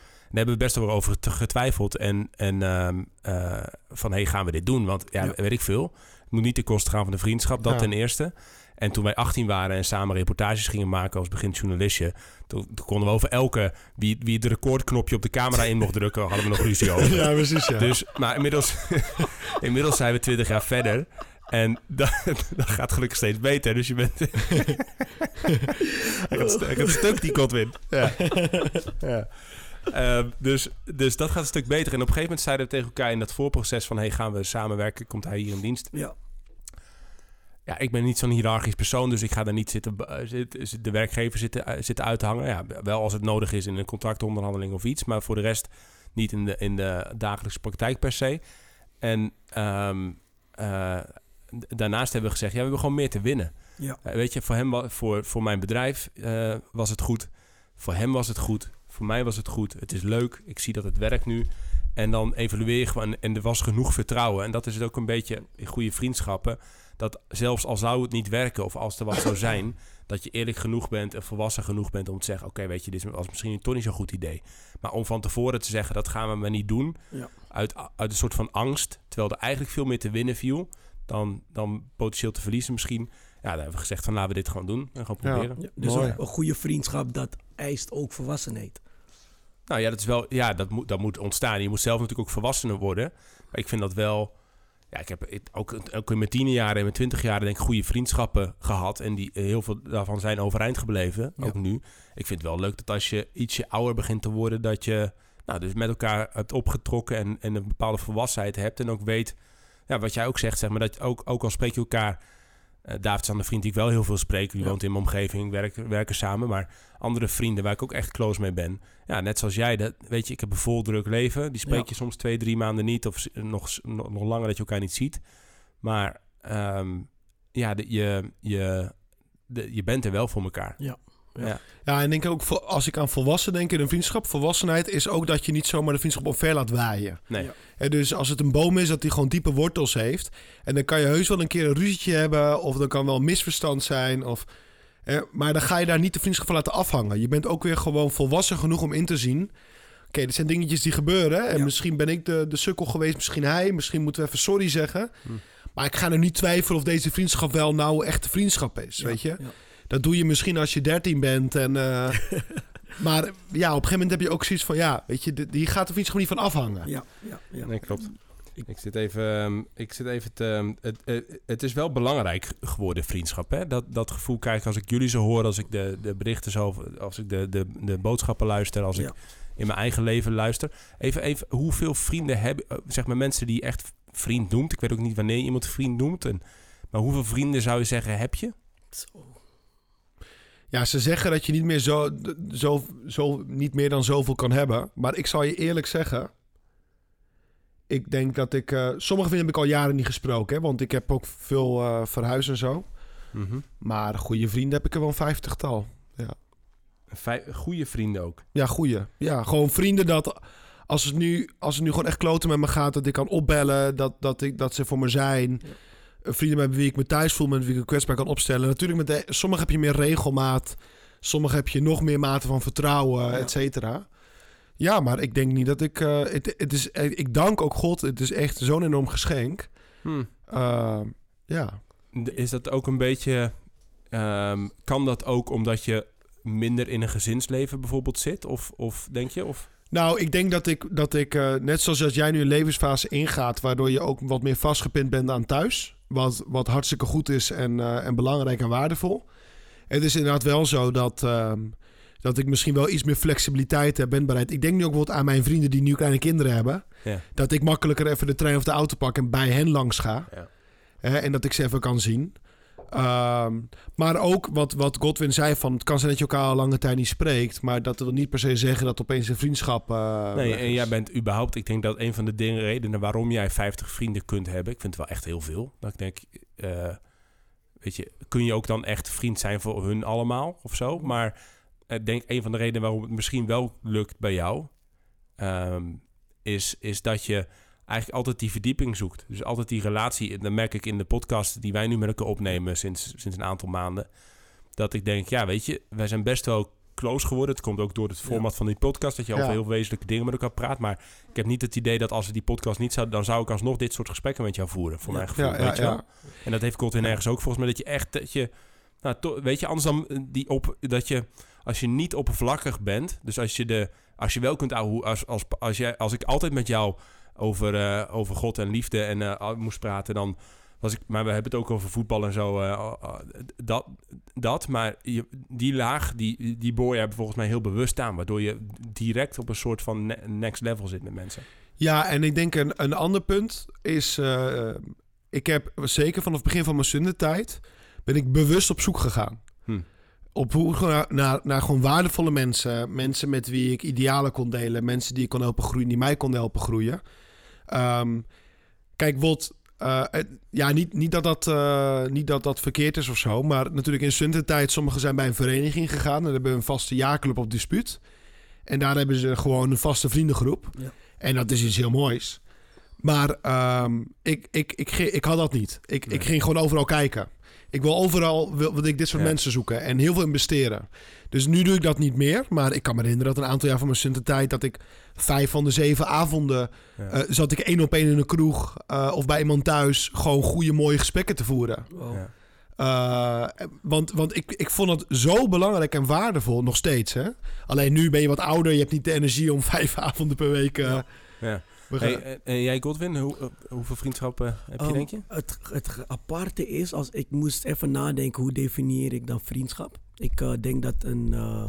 hebben we best wel over getwijfeld. En, en ehm, eh, van, hey, gaan we dit doen? Want, ja, Ja. weet ik veel. Moet niet ten koste gaan van de vriendschap, dat Ja. ten eerste. En toen wij 18 waren en samen reportages gingen maken als begin journalistje... Toen, toen konden we over elke... Wie, wie het recordknopje op de camera in mocht drukken... hadden we nog ruzie over. Ja, precies, ja. Dus, maar inmiddels, inmiddels zijn we 20 jaar verder. En dat, dat gaat gelukkig steeds beter. Dus je bent. hij, gaat, st- hij gaat stuk, die Godwin. Ja. ja. Ehm, dus, dus dat gaat een stuk beter. En op een gegeven moment zeiden we tegen elkaar in dat voorproces van... hey, gaan we samenwerken? Komt hij hier in dienst? ja. Ja, ik ben niet zo'n hiërarchisch persoon, dus ik ga daar niet zitten, eh, de werkgever zitten, eh, zitten uithangen. Ja, wel als het nodig is in een contractonderhandeling of iets, maar voor de rest niet in de, in de dagelijkse praktijk per se. En ehm, eh, daarnaast hebben we gezegd, ja, we hebben gewoon meer te winnen. Ja. Weet je, voor hem, voor, voor mijn bedrijf was het goed. Voor hem was het goed. Voor mij was het goed. Het is leuk. Ik zie dat het werkt nu. En dan evalueer je gewoon. En er was genoeg vertrouwen. En dat is het ook een beetje in goede vriendschappen. Dat zelfs al zou het niet werken of als er wat zou zijn, dat je eerlijk genoeg bent en volwassen genoeg bent om te zeggen: Oké, weet je, dit was misschien toch niet zo'n goed idee. Maar om van tevoren te zeggen: Dat gaan we maar niet doen. Ja. Uit, uit een soort van angst. Terwijl er eigenlijk veel meer te winnen viel dan, dan potentieel te verliezen misschien. Ja, daar hebben we gezegd: van laten we dit gewoon doen en gewoon proberen. Ja, dus een goede vriendschap, dat eist ook volwassenheid. Nou ja, dat is wel, ja, dat moet, dat moet ontstaan. Je moet zelf natuurlijk ook volwassener worden. Maar ik vind dat wel. Ja, ik heb ook, ook in mijn tiende jaren en mijn twintig jaren denk ik goede vriendschappen gehad. En die, eh, heel veel daarvan zijn overeind gebleven. Ja. Ook nu. Ik vind het wel leuk dat als je ietsje ouder begint te worden, dat je nou, dus met elkaar hebt opgetrokken en, en een bepaalde volwassenheid hebt. En ook weet, ja, wat jij ook zegt, zeg maar, dat je ook, ook al spreek je elkaar. Eh David is aan de vriend die ik wel heel veel spreek. Die Ja. woont in mijn omgeving, werken, werken samen. Maar andere vrienden waar ik ook echt close mee ben. Ja, net zoals jij. Dat, weet je, ik heb een vol druk leven. Die spreek Ja. je soms twee, drie maanden niet. Of nog, s- nog, nog langer dat je elkaar niet ziet. Maar ehm, ja, de, je, je, de, je bent er wel voor elkaar. Ja. Ja, en ik denk ook, voor- als ik aan volwassen denk in een vriendschap, volwassenheid is ook dat je niet zomaar de vriendschap omver laat waaien. Nee. Ja. Hè, dus als het een boom is, dat die gewoon diepe wortels heeft. En dan kan je heus wel een keer een ruzietje hebben, of er kan wel een misverstand zijn. Of, hè, maar dan ga je daar niet de vriendschap van laten afhangen. Je bent ook weer gewoon volwassen genoeg om in te zien. Oké, dit zijn dingetjes die gebeuren. En Ja. misschien ben ik de, de sukkel geweest, misschien hij. Misschien moeten we even sorry zeggen. Hm. Maar ik ga er niet twijfelen of deze vriendschap wel nou echt vriendschap is, Ja, weet je. ja. Dat doe je misschien als je 13 bent. En, eh, maar ja, op een gegeven moment heb je ook zoiets van... Ja, weet je, die gaat de vriendschap niet van afhangen. Ja, ja, ja. Nee, klopt. Ik- Ik zit even, ehm, ik zit even te, het, eh, het is wel belangrijk geworden, vriendschap. Hè? Dat, dat gevoel krijg ik als ik jullie zo hoor, als ik de, de berichten zo, als ik de, de, de boodschappen luister, als Ja. ik in mijn eigen leven luister. Even, even hoeveel vrienden hebben, eh, zeg maar mensen die je echt vriend noemt. Ik weet ook niet wanneer je iemand vriend noemt. En, maar hoeveel vrienden zou je zeggen heb je? Zo. Ja, ze zeggen dat je niet meer, zo, zo, zo, niet meer dan zoveel kan hebben. Maar ik zal je eerlijk zeggen... Ik denk dat ik... eh, sommige vrienden heb ik al jaren niet gesproken. Hè, want ik heb ook veel eh verhuisd en zo. Mhm. Maar goede vrienden heb ik er wel een vijftigtal. Vij- goede vrienden ook. Ja, goeie. Ja, gewoon vrienden dat... Als het, nu, als het nu gewoon echt kloten met me gaat... dat ik kan opbellen, dat, dat, ik, dat ze voor me zijn... Ja. Vrienden met wie ik me thuis voel... met wie ik een kwetsbaar kan opstellen. Natuurlijk, met de, sommige heb je meer regelmaat... Sommige heb je nog meer mate van vertrouwen, Ja. et cetera. Ja, maar ik denk niet dat ik... eh, het, het is, eh, ik dank ook God. Het is echt zo'n enorm geschenk. Hm. Eh, ja. Is dat ook een beetje... ehm, kan dat ook omdat je minder in een gezinsleven bijvoorbeeld zit? Of, of denk je? Of... Nou, ik denk dat ik, dat ik eh, net zoals als jij nu een levensfase ingaat... waardoor je ook wat meer vastgepind bent aan thuis... wat, wat hartstikke goed is en, eh, en belangrijk en waardevol. Het is inderdaad wel zo dat, ehm, dat ik misschien wel iets meer flexibiliteit heb, ben bereid. Ik denk nu ook wat aan mijn vrienden die nu kleine kinderen hebben... Ja. dat ik makkelijker even de trein of de auto pak en bij hen langs ga. Ja. En dat ik ze even kan zien. Ehm, maar ook wat, wat Godwin zei van... het kan zijn dat je elkaar al lange tijd niet spreekt... maar dat wil niet per se zeggen dat opeens een vriendschap... eh, Nee, en jij bent überhaupt... Ik denk dat een van de dingen, redenen waarom jij 50 vrienden kunt hebben... Ik vind het wel echt heel veel. Dat ik denk... eh, weet je, kun je ook dan echt vriend zijn voor hun allemaal of zo? Maar ik denk een van de redenen waarom het misschien wel lukt bij jou... ehm, is, is dat je eigenlijk altijd die verdieping zoekt. Dus altijd die relatie. En dan merk ik in de podcast die wij nu met elkaar opnemen sinds, sinds een aantal maanden. Dat ik denk, ja, weet je, wij zijn best wel close geworden. Het komt ook door het format van die podcast. Dat je over Ja. heel wezenlijke dingen met elkaar praat. Maar ik heb niet het idee dat als we die podcast niet zouden... dan zou ik alsnog dit soort gesprekken met jou voeren. Voor Ja. mijn gevoel, weet je wel? En dat heeft Godwin ergens ook volgens mij. Dat je echt, dat je... Nou, to- weet je, anders dan eh, die op... Dat je, als je niet oppervlakkig bent... Dus als je de... Als je wel kunt als, als, als, jij, als ik altijd met jou over, eh, over God en liefde en eh, moest praten, dan was ik. Maar we hebben het ook over voetbal en zo. eh, dat, dat, maar je, die laag, die, die boor je volgens mij heel bewust aan, waardoor je direct op een soort van ne- next level zit met mensen. Ja, en ik denk een, een ander punt is... ik heb zeker vanaf het begin van mijn zundentijd... ben ik bewust op zoek gegaan. Hm. Op hoe, naar, naar, naar gewoon waardevolle mensen. Mensen met wie ik idealen kon delen. Mensen die ik kon helpen groeien, die mij konden helpen groeien. Ehm, kijk, wat... eh, ja, niet, niet, dat dat, eh, niet dat dat verkeerd is of zo. Maar natuurlijk in studententijd... sommigen zijn bij een vereniging gegaan... en hebben een vaste jaarclub op dispuut. En daar hebben ze gewoon een vaste vriendengroep. Ja. En dat is iets heel moois. Maar ehm, ik, ik, ik, ik had dat niet. Ik, ik ging gewoon overal kijken. Ik wil overal wil, wil ik dit soort Ja. mensen zoeken en heel veel investeren. Dus nu doe ik dat niet meer. Maar ik kan me herinneren dat een aantal jaar van mijn studententijd... dat ik vijf van de zeven avonden... Ja. eh, zat ik één op één in een kroeg eh, of bij iemand thuis... gewoon goede, mooie gesprekken te voeren. Wow. Ja. Eh, want want ik, ik vond het zo belangrijk en waardevol, nog steeds. Hè? Alleen nu ben je wat ouder, je hebt niet de energie om vijf avonden per week... eh, Ja. We gaan- Hey, en- en jij, Godwin, hoe, eh, hoeveel vriendschappen heb je, Um, denk je? Het, het aparte is, als ik moest even nadenken, hoe definieer ik dan vriendschap? Ik eh, denk dat, een, eh,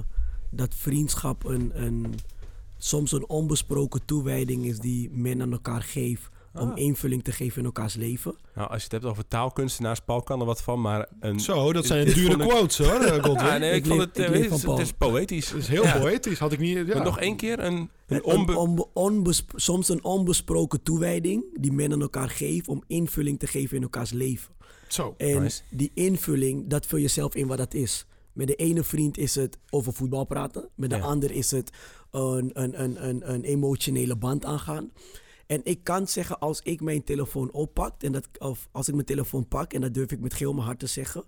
dat vriendschap een, een, soms een onbesproken toewijding is die men aan elkaar geeft om Ah. invulling te geven in elkaars leven. Nou, als je het hebt over taalkunstenaars, Paul kan er wat van, maar een... Zo, dat zijn dure quotes hoor, eh, Godwin. Ja, nee, ik, Ik vond het, ik eh, het, van is, Paul. het is poëtisch. Heel Ja. poëtisch, had ik niet... Ja. Maar nog één keer een, een Een onbe... onbe- onbesp- soms een onbesproken toewijding die men aan elkaar geeft om invulling te geven in elkaars leven. Zo. En Nice. die invulling, dat vul je zelf in wat dat is. Met de ene vriend is het over voetbal praten. Met de Ja. ander is het een, een, een, een, een emotionele band aangaan. En ik kan zeggen, als ik mijn telefoon oppak, en dat, of als ik mijn telefoon pak, en dat durf ik met heel mijn hart te zeggen,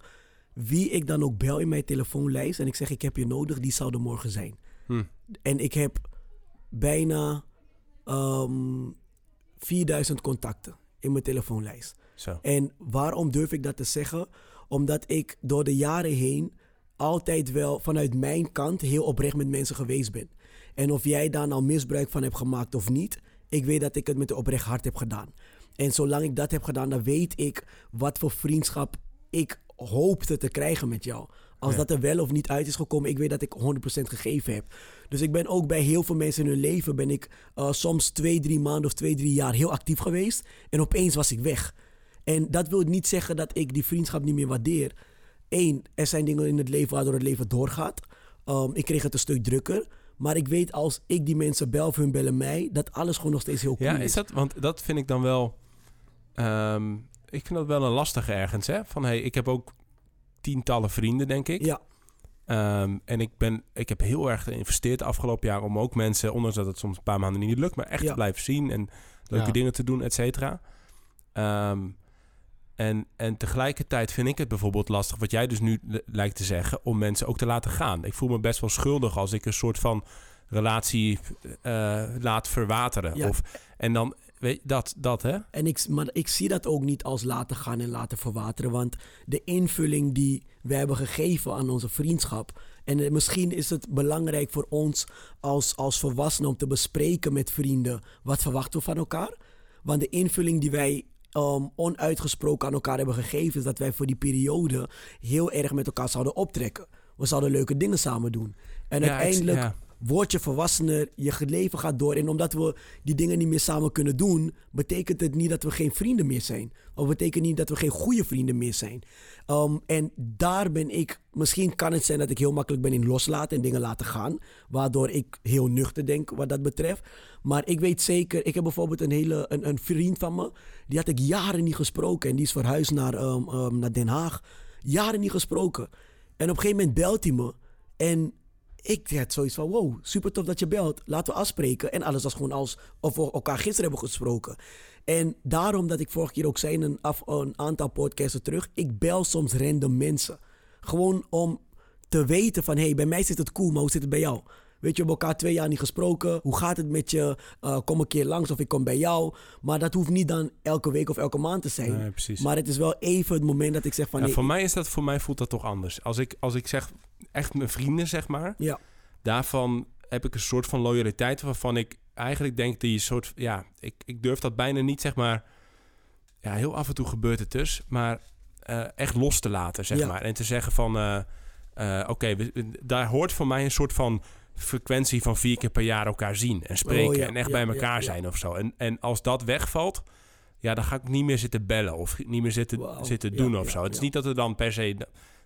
wie ik dan ook bel in mijn telefoonlijst en ik zeg ik heb je nodig, die zou er morgen zijn. Hm. En ik heb bijna ehm 4000 contacten in mijn telefoonlijst. Zo. En waarom durf ik dat te zeggen? Omdat ik door de jaren heen altijd wel vanuit mijn kant heel oprecht met mensen geweest ben. En of jij daar nou misbruik van hebt gemaakt of niet, ik weet dat ik het met een oprecht hart heb gedaan. En zolang ik dat heb gedaan, dan weet ik wat voor vriendschap ik hoopte te krijgen met jou. Als Ja. dat er wel of niet uit is gekomen, ik weet dat ik 100% gegeven heb. Dus ik ben ook bij heel veel mensen in hun leven, ben ik eh, soms twee, drie maanden of twee, drie jaar heel actief geweest. En opeens was ik weg. En dat wil niet zeggen dat ik die vriendschap niet meer waardeer. Eén, er zijn dingen in het leven waardoor het leven doorgaat. Um, ik kreeg het een stuk drukker. Maar ik weet als ik die mensen bel of hun bellen mij, dat alles gewoon nog steeds heel cool Ja, is. dat, want dat vind ik dan wel. ehm, ik vind dat wel een lastige ergens, hè? Van hey, ik heb ook tientallen vrienden, denk ik. Ja, Ehm, en ik, ben, ik heb heel erg geïnvesteerd de afgelopen jaar om ook mensen, ondanks dat het soms een paar maanden niet lukt, maar echt Ja. te blijven zien en leuke Ja. dingen te doen, et cetera. Ehm, en, en tegelijkertijd vind ik het bijvoorbeeld lastig, wat jij dus nu lijkt te zeggen, om mensen ook te laten gaan. Ik voel me best wel schuldig als ik een soort van relatie eh, laat verwateren. Ja. Of, en dan, weet je, dat, dat hè? En ik, maar ik zie dat ook niet als laten gaan en laten verwateren. Want de invulling die we hebben gegeven aan onze vriendschap. En eh, misschien is het belangrijk voor ons als, als volwassenen om te bespreken met vrienden. Wat verwachten we van elkaar? Want de invulling die wij um, onuitgesproken aan elkaar hebben gegeven. Is dat wij voor die periode heel erg met elkaar zouden optrekken. We zouden leuke dingen samen doen. En Ja, uiteindelijk ja. Word je volwassener, je leven gaat door. En omdat we die dingen niet meer samen kunnen doen, betekent het niet dat we geen vrienden meer zijn. Of betekent niet dat we geen goede vrienden meer zijn. Um, en daar ben ik, misschien kan het zijn dat ik heel makkelijk ben in loslaten en dingen laten gaan. Waardoor ik heel nuchter denk wat dat betreft. Maar ik weet zeker, ik heb bijvoorbeeld een, hele, een, een vriend van me, die had ik jaren niet gesproken. En die is verhuisd naar, um, um, naar Den Haag. Jaren niet gesproken. En op een gegeven moment belt hij me. En ik had zoiets van, wow, super tof dat je belt. Laten we afspreken. En alles was gewoon als of we elkaar gisteren hebben gesproken. En daarom dat ik vorige keer ook zei een, af, een aantal podcasten terug. Ik bel soms random mensen. Gewoon om te weten van, hé, hey, bij mij zit het cool, maar hoe zit het bij jou? Weet je, we hebben elkaar twee jaar niet gesproken. Hoe gaat het met je? Uh, kom een keer langs of ik kom bij jou. Maar dat hoeft niet dan elke week of elke maand te zijn. Nee, precies. Maar het is wel even het moment dat ik zeg van... Ja, nee, voor mij is dat, voor mij voelt dat toch anders. Als ik, als ik zeg echt mijn vrienden, zeg maar, Ja, daarvan heb ik een soort van loyaliteit waarvan ik eigenlijk denk die soort, ja, ik, ik durf dat bijna niet, zeg maar, ja, heel af en toe gebeurt het dus, maar eh, echt los te laten, zeg Ja. maar, en te zeggen van, eh, eh, oké, daar hoort voor mij een soort van frequentie van vier keer per jaar elkaar zien en spreken Oh, ja, en echt ja, bij elkaar ja. zijn of zo. En, en als dat wegvalt, ja, dan ga ik niet meer zitten bellen of niet meer zitten, zitten doen of zo. Het is niet dat er dan per se,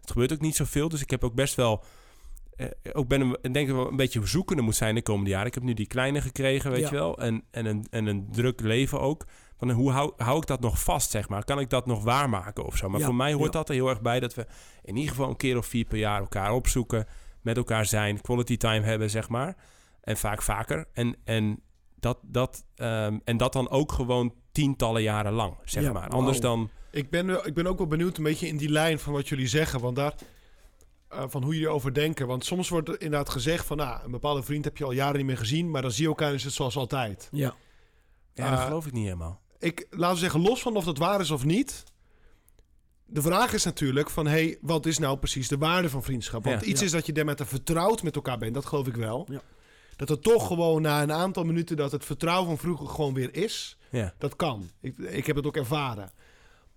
het gebeurt ook niet zoveel, dus ik heb ook best wel eh, ook ben ik denk ik wel een beetje zoekende moet zijn de komende jaren. Ik heb nu die kleine gekregen, weet je wel. En, en, een, en een druk leven ook. Van, hoe hou, hou ik dat nog vast, zeg maar? Kan ik dat nog waarmaken of zo? Maar voor mij hoort dat er heel erg bij... dat we in ieder geval een keer of vier per jaar elkaar opzoeken... met elkaar zijn, quality time hebben, zeg maar. En vaak vaker. En, en, dat, dat, ehm, en dat dan ook gewoon tientallen jaren lang, zeg Ja, maar. Anders dan... Ik ben, wel- ik ben ook wel benieuwd een beetje in die lijn van wat jullie zeggen. Want daar, eh, van hoe jullie over denken. Want soms wordt er inderdaad gezegd van... Nou, een bepaalde vriend heb je al jaren niet meer gezien... maar dan zie je elkaar en is het zoals altijd. ja. Ja, dat Eh, geloof ik niet helemaal. Ik, laten we zeggen, los van of dat waar is of niet... De vraag is natuurlijk van... hey, wat is nou precies de waarde van vriendschap? Want Ja. iets Ja. is dat je daarmee vertrouwd met elkaar bent. Dat geloof ik wel. Ja. Dat er toch gewoon na een aantal minuten... dat het vertrouwen van vroeger gewoon weer is... Ja. Dat kan. Ik, ik heb het ook ervaren.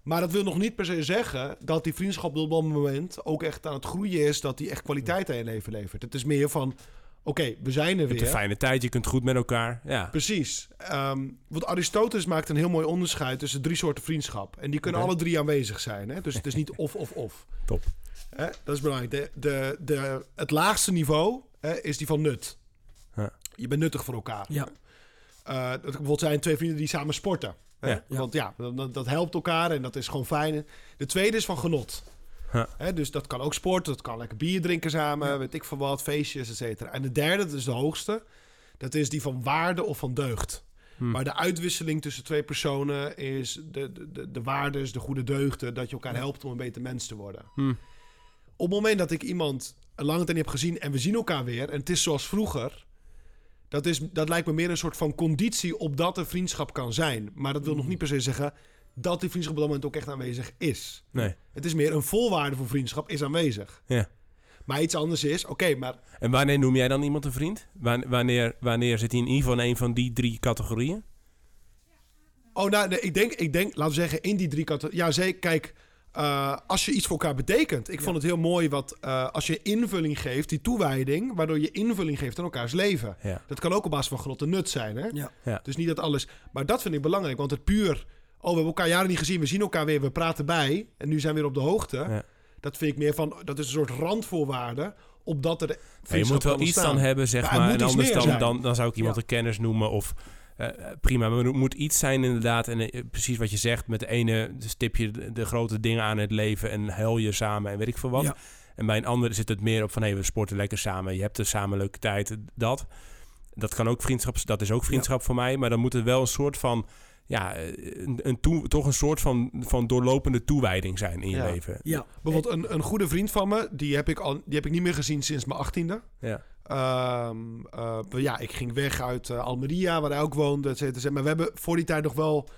Maar dat wil nog niet per se zeggen dat die vriendschap op dat moment ook echt aan het groeien is, dat die echt kwaliteit aan je leven levert. Het is meer van, oké, we zijn er Je hebt een weer. fijne tijd, je kunt goed met elkaar. Ja. Precies. Ehm, want Aristoteles maakt een heel mooi onderscheid tussen drie soorten vriendschap. En die kunnen alle drie aanwezig zijn. Hè? Dus het is niet of, of, of. Top. Hè? Dat is belangrijk. De, de, de, het laagste niveau hè, is die van nut. Ja. Je bent nuttig voor elkaar. Ja. Eh, dat bijvoorbeeld zijn twee vrienden die samen sporten. Hè? Ja. Want ja, dat, dat helpt elkaar en dat is gewoon fijn. De tweede is van genot. Dus dat kan ook sporten, dat kan lekker bier drinken samen, weet ik van wat, feestjes, et cetera. En de derde, dat is de hoogste, dat is die van waarde of van deugd. Hm. Maar de uitwisseling tussen twee personen is de, de, de, de waardes, de goede deugden, dat je elkaar helpt om een beter mens te worden. Hm. Op het moment dat ik iemand een lange tijd niet heb gezien en we zien elkaar weer en het is zoals vroeger, dat, is, dat lijkt me meer een soort van conditie op dat er vriendschap kan zijn. Maar dat wil nog niet per se zeggen dat die vriendschap op dat moment ook echt aanwezig is. Nee. Het is meer een volwaarde voor vriendschap is aanwezig. Ja. Maar iets anders is, oké, maar En wanneer noem jij dan iemand een vriend? Wan- Wanneer, wanneer zit hij in ieder geval in een van die drie categorieën? Oh, nou, nee, ik denk, ik denk, laten we zeggen, in die drie categorieën. Ja, zeker. Kijk, eh, als je iets voor elkaar betekent. Ik vond het heel mooi wat, eh, als je invulling geeft, die toewijding, waardoor je invulling geeft aan elkaars leven. Ja. Dat kan ook op basis van genot en nut zijn, hè? Ja. Ja. Dus niet dat alles. Maar dat vind ik belangrijk, want het puur. Oh, we hebben elkaar jaren niet gezien, we zien elkaar weer, we praten bij. En nu zijn we weer op de hoogte. Ja. Dat vind ik meer van. Dat is een soort randvoorwaarde. Opdat er. Ja, je moet wel iets dan ontstaan. hebben, zeg maar. En anders dan, dan, dan zou ik iemand een kennis noemen of... eh, prima, maar er moet iets zijn inderdaad. En eh, precies wat je zegt, met de ene stip je de, de grote dingen aan het leven... en huil je samen en weet ik veel wat. Ja. En bij een ander zit het meer op van... hé, we sporten lekker samen, je hebt er samen leuke tijd, dat. Dat kan ook vriendschap, dat is ook vriendschap voor mij. Maar dan moet er wel een soort van... Ja, een, een toe, toch een soort van, van doorlopende toewijding zijn in je Ja. leven. Ja. Bijvoorbeeld een, een goede vriend van me, die heb, ik al, die heb ik niet meer gezien sinds mijn achttiende. Ja. Ehm, eh, ja, ik ging weg uit eh, Almeria, waar hij ook woonde. Et cetera. Maar we hebben voor die tijd nog wel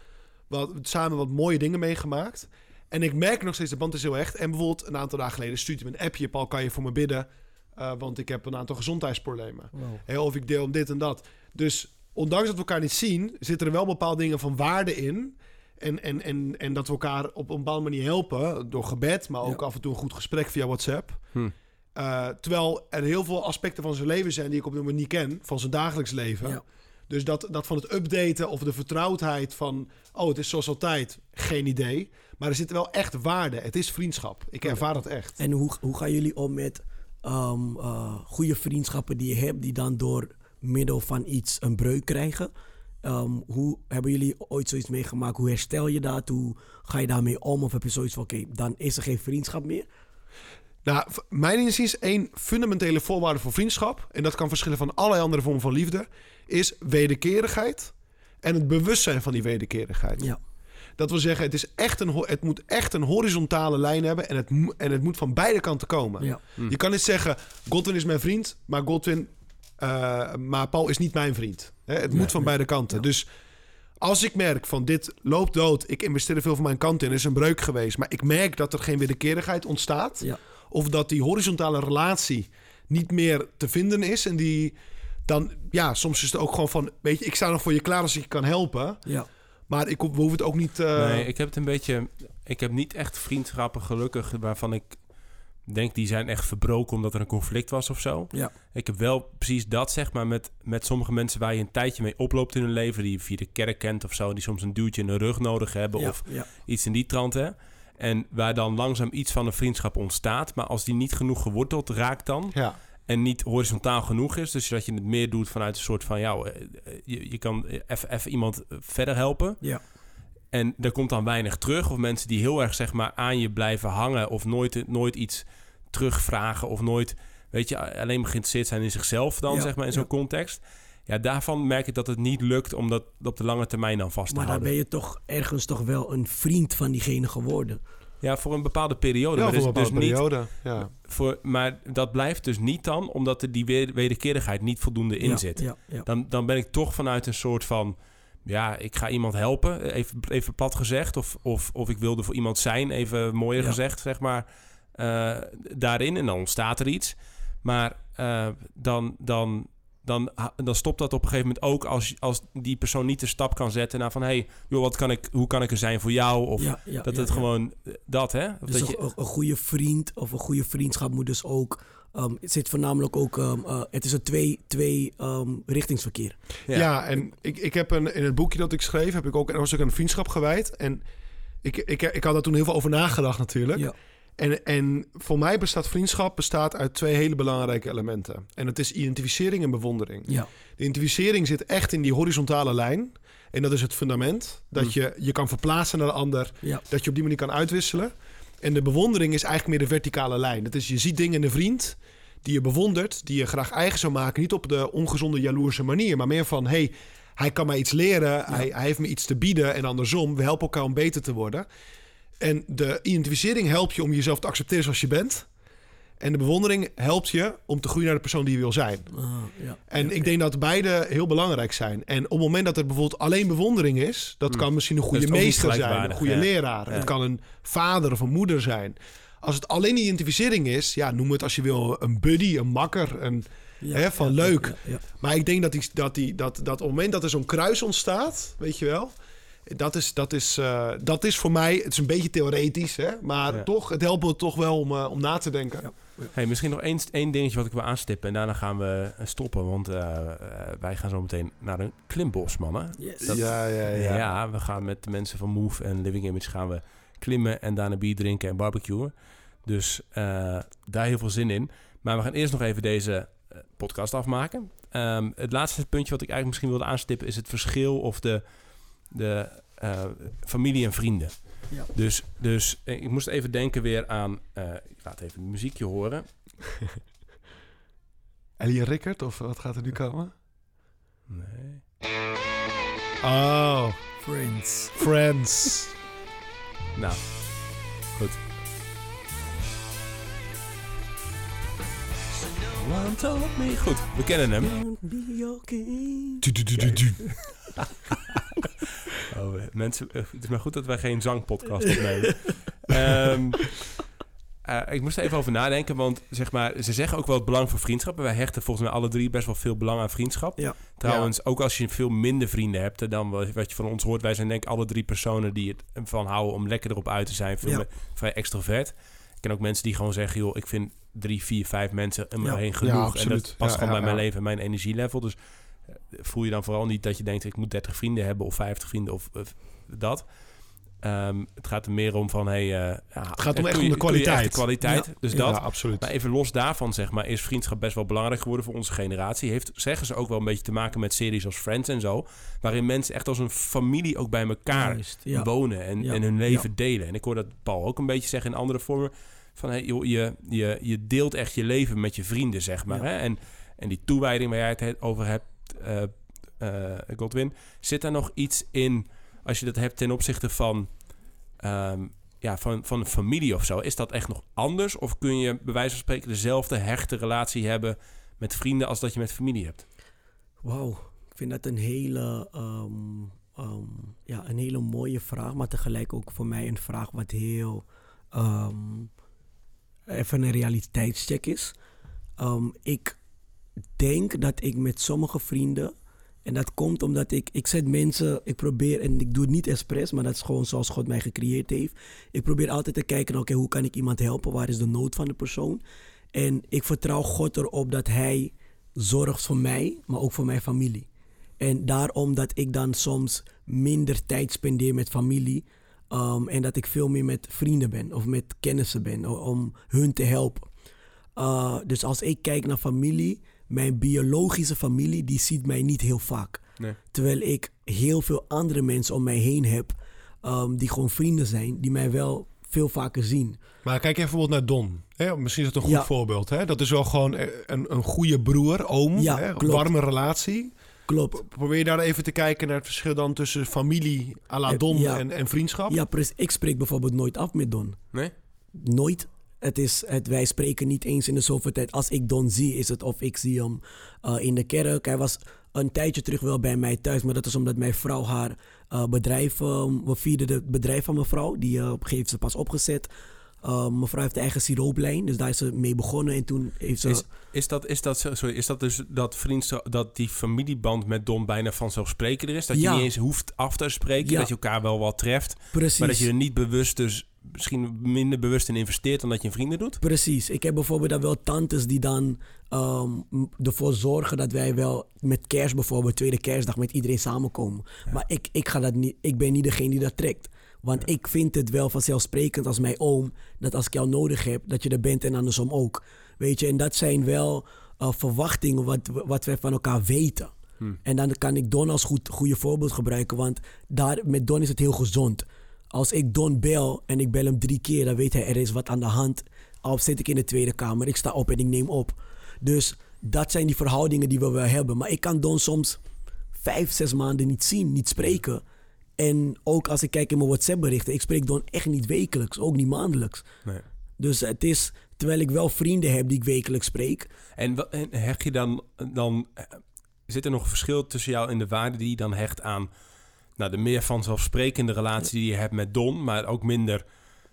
wat, samen wat mooie dingen meegemaakt. En ik merk nog steeds, de band is heel echt. En bijvoorbeeld een aantal dagen geleden stuurde me een appje. Paul, kan je voor me bidden? Eh, want ik heb een aantal gezondheidsproblemen. Hey, of ik deel om dit en dat. Dus ondanks dat we elkaar niet zien, zitten er wel bepaalde dingen van waarde in. En, en, en, en dat we elkaar op een bepaalde manier helpen. Door gebed, maar ook Ja. af en toe een goed gesprek via WhatsApp. Hm. Eh, terwijl er heel veel aspecten van zijn leven zijn die ik op dit moment niet ken. Van zijn dagelijks leven. Ja. Dus dat, dat van het updaten of de vertrouwdheid van... Oh, het is zoals altijd. Geen idee. Maar er zit wel echt waarde. Het is vriendschap. Ik ervaar dat echt. En hoe, hoe gaan jullie om met eh, goede vriendschappen die je hebt, die dan door middel van iets een breuk krijgen? Ehm, hoe hebben jullie ooit zoiets meegemaakt? Hoe herstel je dat? Hoe ga je daarmee om? Of heb je zoiets van: oké, dan is er geen vriendschap meer? Nou, mijn inziens één fundamentele voorwaarde voor vriendschap... en dat kan verschillen van allerlei andere vormen van liefde... is wederkerigheid en het bewustzijn van die wederkerigheid. Ja. Dat wil zeggen, het, is echt een, het moet echt een horizontale lijn hebben... en het, en het moet van beide kanten komen. Ja. Je kan niet zeggen, Godwin is mijn vriend... maar Godwin, eh, maar Paul is niet mijn vriend. Hè, het moet van beide kanten. Ja. Dus als ik merk van dit loopt dood... ik investeer er veel van mijn kant in, er is een breuk geweest... maar ik merk dat er geen wederkerigheid ontstaat... Ja. of dat die horizontale relatie niet meer te vinden is... en die dan, ja, soms is het ook gewoon van... weet je, ik sta nog voor je klaar als ik je kan helpen... Ja. maar ik, ho- we hoeven het ook niet... eh, Nee, ik heb het een beetje. Ik heb niet echt vriendschappen gelukkig waarvan ik denk die zijn echt verbroken omdat er een conflict was of zo. Ja. Ik heb wel precies dat zeg maar met, met sommige mensen waar je een tijdje mee oploopt in hun leven, die je via de kerk kent of zo, die soms een duwtje in de rug nodig hebben Ja. of ja. iets in die trant hè. En waar dan langzaam iets van een vriendschap ontstaat, maar als die niet genoeg geworteld raakt dan ja. en niet horizontaal genoeg is, dus dat je het meer doet vanuit een soort van ja, eh, eh, je, je kan even iemand verder helpen. Ja. En er komt dan weinig terug. Of mensen die heel erg zeg maar, aan je blijven hangen. Of nooit, nooit iets terugvragen. Of nooit, weet je, alleen maar geïnteresseerd zijn in zichzelf dan, Ja, zeg maar, in zo'n ja. context. Ja, daarvan merk ik dat het niet lukt om dat op de lange termijn dan vast te Maar dan houden. ben je toch ergens toch wel een vriend van diegene geworden. Ja, voor een bepaalde periode. Ja, maar, voor dus, een dus niet. Ja. voor, maar dat blijft dus niet dan, omdat er die wederkerigheid niet voldoende in ja, zit. Ja, ja. Dan, dan ben ik toch vanuit een soort van... Ja, ik ga iemand helpen, even, even plat gezegd. Of, of, of ik wilde voor iemand zijn, even mooier Ja. gezegd, zeg maar. eh, daarin, en dan ontstaat er iets. Maar eh, dan, dan, dan, dan stopt dat op een gegeven moment ook... als, als die persoon niet de stap kan zetten naar van... hey, joh, wat kan ik, hoe kan ik er zijn voor jou? Of Ja, ja, dat het gewoon eh, dat, hè? Of Dus dat een, je, een goede vriend of een goede vriendschap moet dus ook. Ehm, het zit voornamelijk ook. ehm, eh, het is een twee, twee ehm, richtingsverkeer. Ja, en ik, ik heb een, in het boekje dat ik schreef, heb ik ook een aan vriendschap gewijd. En ik, ik, ik had daar toen heel veel over nagedacht natuurlijk. Ja. En, en voor mij bestaat vriendschap bestaat uit twee hele belangrijke elementen. En dat is identificering en bewondering. Ja, De identificering zit echt in die horizontale lijn. En dat is het fundament. Dat Mm. je je kan verplaatsen naar de ander. ja, Dat je op die manier kan uitwisselen. En de bewondering is eigenlijk meer de verticale lijn. Dat is, je ziet dingen in een vriend die je bewondert, die je graag eigen zou maken. Niet op de ongezonde, jaloerse manier, maar meer van... hey, hij kan mij iets leren, hij, hij heeft me iets te bieden en andersom. We helpen elkaar om beter te worden. En de identificering helpt je om jezelf te accepteren zoals je bent. En de bewondering helpt je om te groeien naar de persoon die je wil zijn. ah, ja. En Ja, ik denk dat beide heel belangrijk zijn. En op het moment dat er bijvoorbeeld alleen bewondering is, dat Hmm. kan misschien een goede meester zijn, een goede ja. leraar. Ja. Het kan een vader of een moeder zijn. Als het alleen identificering is, ja, noem het als je wil een buddy, een makker. Een, ja, hè, van ja, leuk. ja, ja. maar ik denk dat, die, dat, die, dat, dat op het moment dat er zo'n kruis ontstaat, weet je wel, dat is, dat is, eh, dat is voor mij, het is een beetje theoretisch, hè, maar Ja. toch, het helpt me toch wel om, eh, om na te denken. Ja. Hey, misschien nog één, één dingetje wat ik wil aanstippen. En daarna gaan we eh, stoppen. Want eh, eh, wij gaan zo meteen naar een klimbos, mannen. Yes. Dat- ja, ja, Ja. ja. we gaan met de mensen van Move en Living Image gaan we klimmen en daarna bier drinken en barbecuen. Dus eh, daar heel veel zin in. Maar we gaan eerst nog even deze podcast afmaken. Ehm, het laatste puntje wat ik eigenlijk misschien wilde aanstippen is het verschil of de, de eh, familie en vrienden. Ja. Dus, dus eh, ik moest even denken weer aan. eh, ik laat even een muziekje horen. Ellie Rickert, of wat gaat er nu komen? Nee. Oh, Friends. Friends. Nou, goed. One told me. Goed, we kennen hem. Oh, mensen, het is maar goed dat wij geen zangpodcast opnemen. Eh, ik moest er even over nadenken, want zeg maar, ze zeggen ook wel het belang van vriendschap. En wij hechten volgens mij alle drie best wel veel belang aan vriendschap. Ja. Trouwens, ook als je veel minder vrienden hebt eh, dan wat je van ons hoort. Wij zijn denk ik alle drie personen die het van houden om lekker erop uit te zijn. Veel Ja. vrij extrovert. Ik ken ook mensen die gewoon zeggen, joh, ik vind drie, vier, vijf mensen om me heen genoeg. Ja, en dat past gewoon bij mijn leven en mijn energielevel. Dus eh, voel je dan vooral niet dat je denkt, ik moet 30 vrienden hebben of 50 vrienden of, of dat. Ehm, het gaat er meer om van, hey, eh, ja, Het gaat om doe echt je- om de kwaliteit. de kwaliteit. Ja. Dus Ja. dat. Absoluut. Maar even los daarvan, zeg maar, is vriendschap best wel belangrijk geworden voor onze generatie. Heeft, zeggen ze ook wel een beetje te maken met series als Friends en zo. Waarin mensen echt als een familie ook bij elkaar Juist, wonen en, en hun leven delen. En ik hoor dat Paul ook een beetje zeggen in andere vormen. Van hey, joh, je, je, je deelt echt je leven met je vrienden, zeg maar. Ja. Hè? En, en die toewijding waar jij het he- over hebt, eh, Godwin, zit daar nog iets in als je dat hebt ten opzichte van, ehm, ja, van, van een familie of zo? Is dat echt nog anders? Of kun je bij wijze van spreken dezelfde hechte relatie hebben met vrienden als dat je met familie hebt? Wauw, ik vind dat een hele, ehm, ehm, ja, een hele mooie vraag, maar tegelijk ook voor mij een vraag wat heel even een realiteitscheck is. Ehm, ik denk dat ik met sommige vrienden, en dat komt omdat ik, ik zet mensen, ik probeer, en ik doe het niet expres, maar dat is gewoon zoals God mij gecreëerd heeft. Ik probeer altijd te kijken, oké, hoe kan ik iemand helpen? Waar is de nood van de persoon? En ik vertrouw God erop dat Hij zorgt voor mij, maar ook voor mijn familie. En daarom dat ik dan soms minder tijd spendeer met familie. Ehm, en dat ik veel meer met vrienden ben of met kennissen ben om hun te helpen. Uh, dus als ik kijk naar familie, mijn biologische familie, die ziet mij niet heel vaak. Nee. Terwijl ik heel veel andere mensen om mij heen heb, ehm, die gewoon vrienden zijn, die mij wel veel vaker zien. Maar kijk even bijvoorbeeld naar Don. Hè? Misschien is dat een goed Ja. voorbeeld. Hè? Dat is wel gewoon een, een goede broer, oom. Ja, hè? Warme relatie. Klopt. Probeer je daar even te kijken naar het verschil dan tussen familie à la Don ja. en, en vriendschap? Ja, precies. Ik spreek bijvoorbeeld nooit af met Don. Nee? Nooit. Het is, het, wij spreken niet eens in de zoveel tijd. Als ik Don zie, is het of ik zie hem eh, in de kerk. Hij was een tijdje terug wel bij mij thuis. Maar dat is omdat mijn vrouw haar eh, bedrijf... eh, we vierden het bedrijf van mevrouw. Die eh, op een gegeven moment ze pas opgezet. Uh, mevrouw heeft de eigen sirooplijn. Dus daar is ze mee begonnen. En toen heeft ze... Is, is, dat, is, dat, sorry, is dat dus dat vriendschap, dat die familieband met Don bijna vanzelfsprekender is? Dat Ja. je niet eens hoeft af te spreken, Ja. dat je elkaar wel wat treft. precies. Maar dat je er niet bewust, dus misschien minder bewust in investeert dan dat je een vrienden doet? Precies. Ik heb bijvoorbeeld dan wel tantes die dan ehm, ervoor zorgen dat wij wel met kerst bijvoorbeeld, tweede kerstdag, met iedereen samenkomen. Maar ik, ik, ga dat niet, ik ben niet degene die dat trekt. Want ik vind het wel vanzelfsprekend als mijn oom, dat als ik jou nodig heb, dat je er bent en andersom ook. Weet je, en dat zijn wel eh, verwachtingen wat, wat wij van elkaar weten. En dan kan ik Don als goed, goede voorbeeld gebruiken, want daar, met Don is het heel gezond. Als ik Don bel en ik bel hem drie keer, dan weet hij er is wat aan de hand. Al zit ik in de Tweede Kamer, ik sta op en ik neem op. Dus dat zijn die verhoudingen die we wel hebben. Maar ik kan Don soms vijf, zes maanden niet zien, niet spreken. En ook als ik kijk in mijn WhatsApp-berichten, ik spreek Don echt niet wekelijks, ook niet maandelijks. Nee. Dus het is, terwijl ik wel vrienden heb die ik wekelijks spreek. En, en hecht je dan, dan eh, zit er nog een verschil tussen jou en de waarde die je dan hecht aan nou, de meer vanzelfsprekende relatie die je hebt met Don, maar ook minder,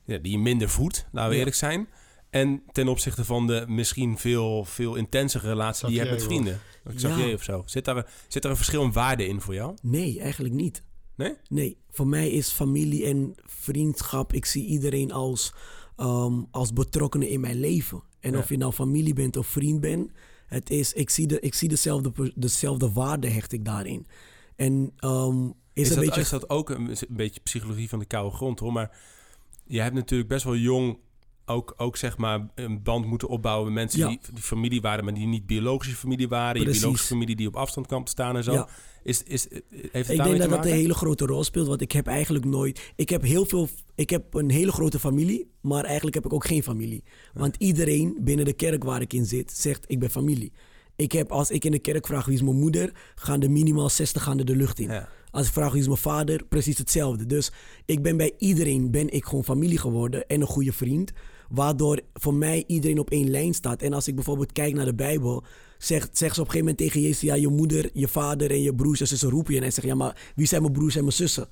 ja, die je minder voedt, laten we Ja. eerlijk zijn. En ten opzichte van de misschien veel, veel intensere relatie die je hebt met vrienden. Xavier Ja. of zo. Zit daar, zit er een verschil in waarde in voor jou? Nee, eigenlijk niet. Nee? Nee, voor mij is familie en vriendschap, ik zie iedereen als, ehm, als betrokkenen in mijn leven. En Ja. of je nou familie bent of vriend bent, het is, ik zie, de, ik zie dezelfde, dezelfde waarde hecht ik daarin. En ehm, is, dat, beetje... is dat ook een, een beetje psychologie van de koude grond hoor. Maar je hebt natuurlijk best wel jong ook, ook zeg maar een band moeten opbouwen met mensen Ja. die, die familie waren, maar die niet biologische familie waren. Je biologische familie die op afstand te staan en zo. Ja. Is, is, heeft het Ik denk dat dat een hele grote rol speelt, want ik heb eigenlijk nooit... Ik heb heel veel... Ik heb een hele grote familie, maar eigenlijk heb ik ook geen familie. Want iedereen binnen de kerk waar ik in zit, zegt ik ben familie. Ik heb, als ik in de kerk vraag wie is mijn moeder, gaan er minimaal 60 gaan er de lucht in. Ja. Als ik vraag wie is mijn vader, precies hetzelfde. Dus ik ben bij iedereen ben ik gewoon familie geworden en een goede vriend. Waardoor voor mij iedereen op één lijn staat. En als ik bijvoorbeeld kijk naar de Bijbel, zegt, zegt ze op een gegeven moment tegen Jezus: Ja, je moeder, je vader en je broers en zussen roepen je. En hij zegt: Ja, maar wie zijn mijn broers en mijn zussen?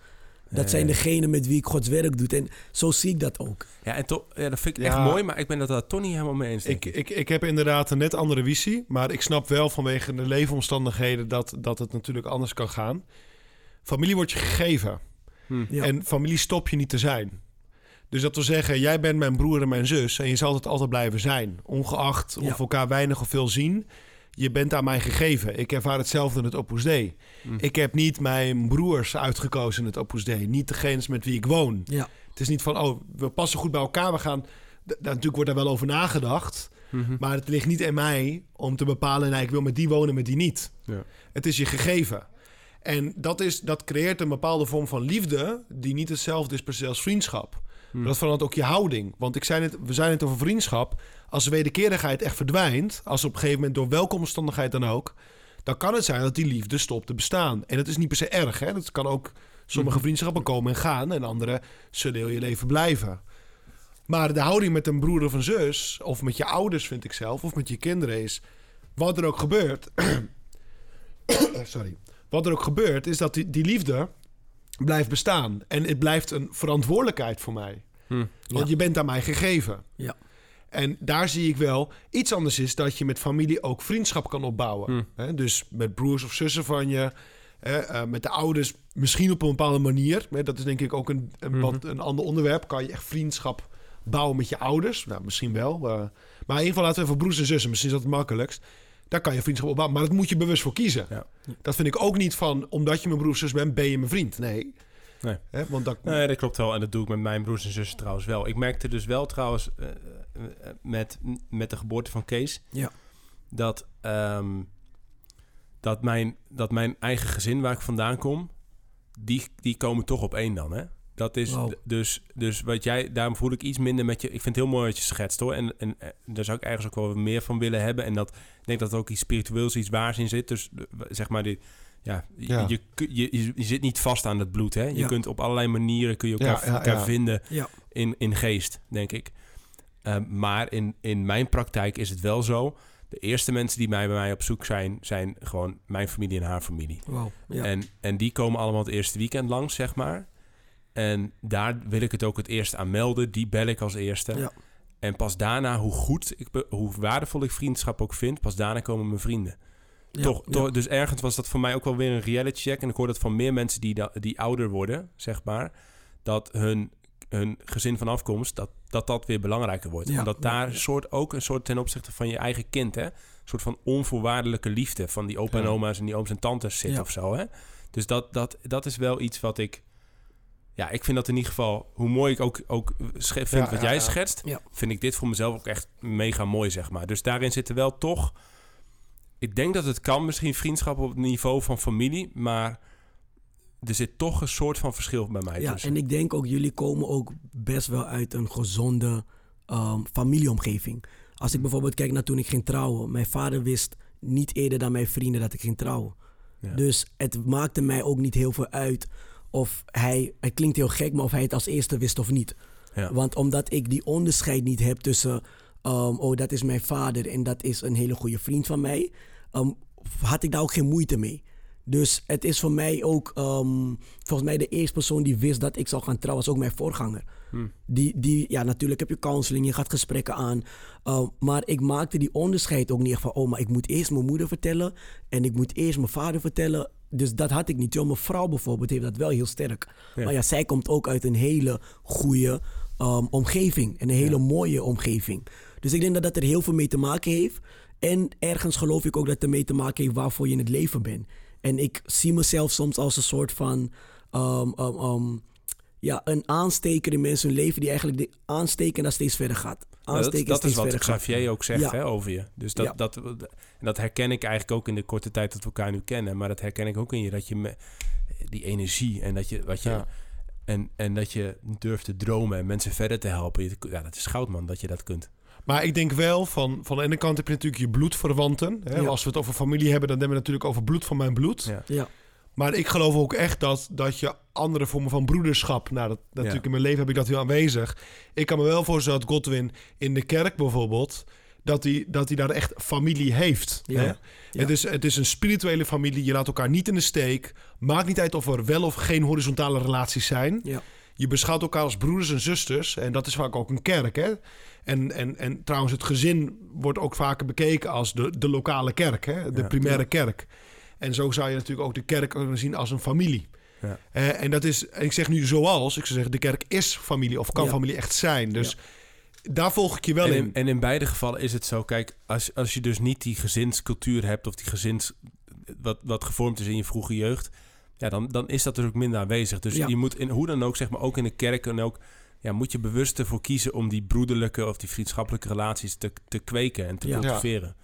Dat zijn degenen met wie ik Gods werk doe. En zo zie ik dat ook. Ja, en toch, ja, dat vind ik Ja. echt mooi, maar ik ben het daar toch niet helemaal mee eens. Ik, ik, ik heb inderdaad een net andere visie. Maar ik snap wel vanwege de leefomstandigheden dat, dat het natuurlijk anders kan gaan. Familie wordt je gegeven. Hm. Ja. En familie stop je niet te zijn. Dus dat wil zeggen, jij bent mijn broer en mijn zus. En je zal het altijd blijven zijn. Ongeacht of Ja. we elkaar weinig of veel zien. Je bent aan mij gegeven. Ik ervaar hetzelfde in het Opus Dei. Hm. Ik heb niet mijn broers uitgekozen in het Opus Dei. Niet degene met wie ik woon. Ja, Het is niet van, oh, we passen goed bij elkaar. We gaan... Natuurlijk wordt daar wel over nagedacht. Mhm. Maar het ligt niet in mij om te bepalen... Nou, ik wil met die wonen, met die niet. Ja. Het is je gegeven. En dat, is, dat creëert een bepaalde vorm van liefde... die niet hetzelfde is per se als vriendschap. Hm. Dat verandert ook je houding. Want ik zei het, we zijn het over vriendschap. Als de wederkerigheid echt verdwijnt... als op een gegeven moment door welke omstandigheid dan ook... dan kan het zijn dat die liefde stopt te bestaan. En dat is niet per se erg. Hè? Dat kan ook... Sommige Mhm. vriendschappen komen en gaan... en andere zullen heel je leven blijven. Maar de houding met een broer of een zus... of met je ouders, vind ik zelf... of met je kinderen is... wat er ook gebeurt... sorry. Wat er ook gebeurt, is dat die, die liefde blijft bestaan. En het blijft een verantwoordelijkheid voor mij. Hm. Want Ja. je bent aan mij gegeven. Ja. En daar zie ik wel iets anders is dat je met familie ook vriendschap kan opbouwen. Hm. Hè, dus met broers of zussen van je, hè, eh, met de ouders misschien op een bepaalde manier. Hè, dat is denk ik ook een, een, wat, een ander onderwerp. Kan je echt vriendschap bouwen met je ouders? Nou, misschien wel. eh. maar in ieder geval laten we even broers en zussen. Misschien is dat het makkelijkst. Daar kan je vriendschap opbouwen. Maar dat moet je bewust voor kiezen. Ja. Dat vind ik ook niet van, omdat je mijn broer of zus bent, ben je mijn vriend. Nee. Nee. Hè, want dat, Nee, dat klopt wel. En dat doe ik met mijn broers en zussen trouwens wel. Ik merkte dus wel trouwens eh, eh, met, met de geboorte van Kees... Ja. dat, ehm, dat, mijn, dat mijn eigen gezin waar ik vandaan kom... die, die komen toch op één dan, hè? Dat is dus, dus wat jij, daarom voel ik iets minder met je. Ik vind het heel mooi wat je schetst hoor. En, en eh, daar zou ik ergens ook wel meer van willen hebben. En dat, ik denk dat er ook iets spiritueels, iets waars in zit. Dus eh, zeg maar, die, ja, je- Ja. Je, je, je, je zit niet vast aan het bloed. Hè? Je Ja. kunt op allerlei manieren kun je elkaar, ja, elkaar vinden Ja. in, in geest, denk ik. Eh, maar in, in mijn praktijk is het wel zo. De eerste mensen die mij bij mij op zoek zijn, zijn gewoon mijn familie en haar familie. Ja. En, en die komen allemaal het eerste weekend langs, zeg maar. En daar wil ik het ook het eerst aan melden. Die bel ik als eerste. Ja. En pas daarna, hoe goed, ik, hoe waardevol ik vriendschap ook vind... pas daarna komen mijn vrienden. Ja, toch, ja. toch, dus ergens was dat voor mij ook wel weer een reality check. En ik hoor dat van meer mensen die, die ouder worden, zeg maar... dat hun, hun gezin van afkomst, dat, dat dat weer belangrijker wordt. Omdat ja, daar soort, ook een soort ten opzichte van je eigen kind... Hè, een soort van onvoorwaardelijke liefde... van die opa en oma's en die ooms en tantes zit of zo. Hè? Dus dat, dat, dat is wel iets wat ik... Ja, ik vind dat in ieder geval... hoe mooi ik ook, ook vind Ja, wat ja, jij ja. schetst... Vind ik dit voor mezelf ook echt mega mooi, zeg maar. Dus daarin zitten wel toch... Ik denk dat het kan, misschien vriendschap op het niveau van familie... maar er zit toch een soort van verschil bij mij Ja, tussen. en ik denk ook, jullie komen ook best wel uit een gezonde ehm, familieomgeving. Als ik bijvoorbeeld kijk naar toen ik ging trouwen. Mijn vader wist niet eerder dan mijn vrienden dat ik ging trouwen. Dus het maakte mij ook niet heel veel uit of hij, het klinkt heel gek, maar of hij het als eerste wist of niet. Ja. Want omdat ik die onderscheid niet heb tussen, ehm, oh dat is mijn vader en dat is een hele goede vriend van mij, ehm, had ik daar ook geen moeite mee. Dus het is voor mij ook, ehm, volgens mij de eerste persoon die wist dat ik zou gaan trouwen, was ook mijn voorganger. Hm. Die, die, ja, natuurlijk heb je counseling, je gaat gesprekken aan. Uh, maar ik maakte die onderscheid ook niet echt van... oh, maar ik moet eerst mijn moeder vertellen... en ik moet eerst mijn vader vertellen. Dus dat had ik niet. Joh, mijn vrouw bijvoorbeeld heeft dat wel heel sterk. Ja. Maar ja, zij komt ook uit een hele goede um, omgeving. En een hele mooie omgeving. Dus ik denk dat dat er heel veel mee te maken heeft. En ergens geloof ik ook dat het ermee te maken heeft... waarvoor je in het leven bent. En ik zie mezelf soms als een soort van... um, um, um, ja, een aansteker in mensen hun leven die eigenlijk de aansteken en dat steeds verder gaat. Dat, dat is wat. Xavier ook zegt Ja. hè, over je. Dus dat, Ja. dat, en dat herken ik eigenlijk ook in de korte tijd dat we elkaar nu kennen. Maar dat herken ik ook in je. Dat je me, die energie en dat je, wat je, Ja. en, en dat je durft te dromen en mensen verder te helpen. Ja, dat is goud man, dat je dat kunt. Maar ik denk wel, van, van de ene kant heb je natuurlijk je bloedverwanten. Hè? Ja. Als we het over familie hebben, dan hebben we het natuurlijk over bloed van mijn bloed. Ja. Maar ik geloof ook echt dat, dat je andere vormen van broederschap... Nou, dat, natuurlijk in mijn leven heb ik dat heel aanwezig. Ik kan me wel voorstellen dat Godwin in de kerk bijvoorbeeld... dat hij, dat hij daar echt familie heeft. Ja. Hè? Ja. Het, is, het is een spirituele familie. Je laat elkaar niet in de steek. Maakt niet uit of er wel of geen horizontale relaties zijn. Ja. Je beschouwt elkaar als broeders en zusters. En dat is vaak ook een kerk, hè? En, en, en trouwens, het gezin wordt ook vaker bekeken als de, de lokale kerk, hè? De Ja. primaire Ja. kerk. En zo zou je natuurlijk ook de kerk kunnen zien als een familie. Ja. Eh, en dat is, en ik zeg nu zoals, ik zou zeggen, de kerk is familie of kan Ja. familie echt zijn. Dus daar volg ik je wel En in. in, en in beide gevallen is het zo, kijk, als, als je dus niet die gezinscultuur hebt of die gezins wat, wat gevormd is in je vroege jeugd, ja, dan, dan is dat natuurlijk minder aanwezig. Dus je moet in hoe dan ook, zeg maar, ook in de kerk en ook, ja, moet je bewust ervoor kiezen om die broederlijke of die vriendschappelijke relaties te, te kweken en te cultiveren.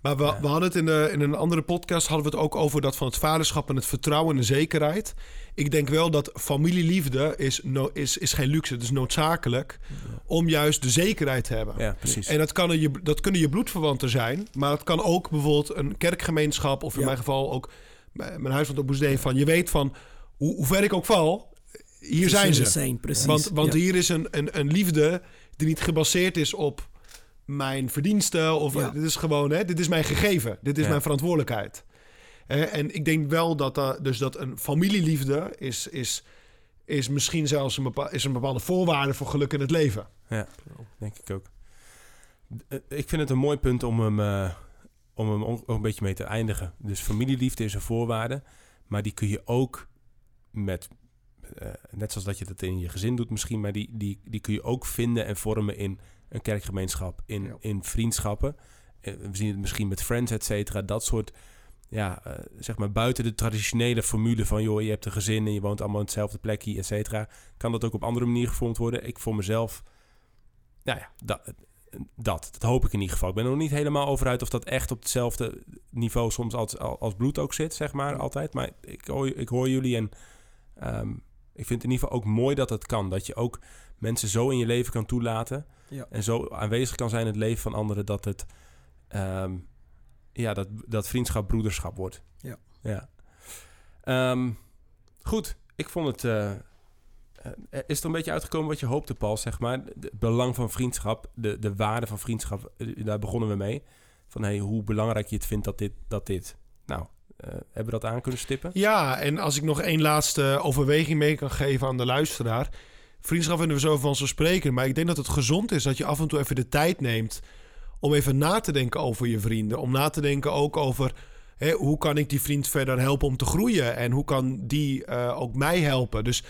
Maar we, Ja. we hadden het in, de, in een andere podcast hadden we het ook over dat van het vaderschap en het vertrouwen en de zekerheid. Ik denk wel dat familieliefde is, no, is, is geen luxe, het is noodzakelijk om juist de zekerheid te hebben. Ja, precies. En dat, kan je, dat kunnen je bloedverwanten zijn, maar het kan ook bijvoorbeeld een kerkgemeenschap of in Ja. mijn geval ook mijn huisvriend op Boesdeen van je weet van hoe, hoe ver ik ook val, hier zijn ze. Zijn, precies. Want, want hier is een, een, een liefde die niet gebaseerd is op mijn verdiensten. Of Ja. dit is gewoon, hè, dit is mijn gegeven. Dit is Ja. mijn verantwoordelijkheid. En ik denk wel dat, dat, dus dat een familieliefde is, is, is misschien zelfs een, bepa- is een bepaalde voorwaarde voor geluk in het leven. Denk ik ook. Eh, Ik vind het een mooi punt om hem, eh, om hem ook een beetje mee te eindigen. Dus familieliefde is een voorwaarde, maar die kun je ook met, eh, net zoals dat je dat in je gezin doet misschien, maar die, die, die kun je ook vinden en vormen in een kerkgemeenschap, in, Ja. in vriendschappen. Eh, We zien het misschien met friends, et cetera. Dat soort, ja, eh, zeg maar buiten de traditionele formule van, joh, je hebt een gezin en je woont allemaal in hetzelfde plekje, et cetera. Kan dat ook op andere manier gevormd worden? Ik voor mezelf, nou ja, dat, dat, dat hoop ik in ieder geval. Ik ben er nog niet helemaal over uit of dat echt op hetzelfde niveau soms als, als bloed ook zit, zeg maar, altijd. Maar ik hoor, ik hoor jullie en ehm, ik vind het in ieder geval ook mooi dat het kan. Dat je ook mensen zo in je leven kan toelaten Ja. en zo aanwezig kan zijn in het leven van anderen dat het, ehm, ja, dat, dat vriendschap broederschap wordt. Ja. ja. Ehm, goed, ik vond het... eh, eh, is er een beetje uitgekomen wat je hoopte, Paul, zeg maar? De- Het belang van vriendschap, de, de waarde van vriendschap, eh, daar begonnen we mee. Van hey, hoe belangrijk je het vindt dat dit... Dat dit. Nou, eh, hebben we dat aan kunnen stippen? Ja, en als ik nog één laatste overweging mee kan geven aan de luisteraar. Vriendschap vinden we zo van zo spreken. Maar ik denk dat het gezond is dat je af en toe even de tijd neemt om even na te denken over je vrienden. Om na te denken ook over hè, hoe kan ik die vriend verder helpen om te groeien. En hoe kan die eh, ook mij helpen. Dus,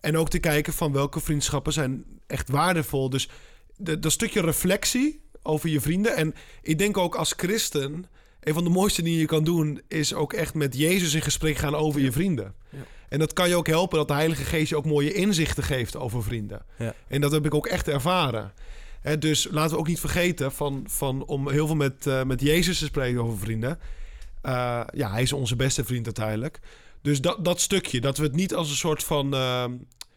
en ook te kijken van welke vriendschappen zijn echt waardevol. Dus de- dat stukje reflectie over je vrienden. En ik denk ook als christen... Een van de mooiste dingen je kan doen is ook echt met Jezus in gesprek gaan over je vrienden. Ja. En dat kan je ook helpen dat de Heilige Geest je ook mooie inzichten geeft over vrienden. Ja. En dat heb ik ook echt ervaren. Dus laten we ook niet vergeten van, van om heel veel met, eh, met Jezus te spreken over vrienden. Eh, ja, hij is onze beste vriend uiteindelijk. Dus dat, dat stukje, dat we het niet als een soort van... eh,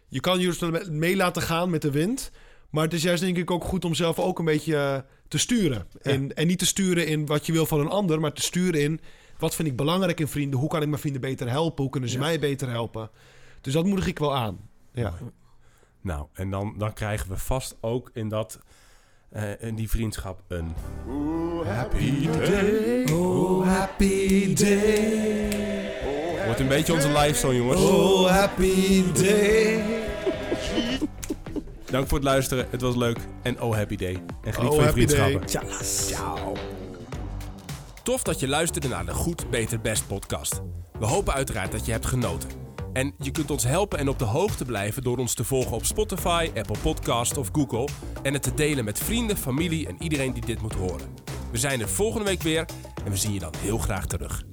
je kan je mee laten gaan met de wind. Maar het is juist denk ik ook goed om zelf ook een beetje te sturen. En, en niet te sturen in wat je wil van een ander, maar te sturen in wat vind ik belangrijk in vrienden. Hoe kan ik mijn vrienden beter helpen? Hoe kunnen ze Ja. mij beter helpen? Dus dat moedig ik wel aan. Ja. Nou, en dan, dan krijgen we vast ook in, dat, eh, in die vriendschap een... happy day. Oh, happy day. Wordt een beetje onze live song, jongens. Oh, happy day. Dank voor het luisteren. Het was leuk. En oh, happy day. En geniet Oh, van je vriendschappen. Tjallas. Ciao. Tof dat je luisterde naar de Goed, Beter, Best podcast. We hopen uiteraard dat je hebt genoten. En je kunt ons helpen en op de hoogte blijven door ons te volgen op Spotify, Apple Podcast of Google. En het te delen met vrienden, familie en iedereen die dit moet horen. We zijn er volgende week weer en we zien je dan heel graag terug.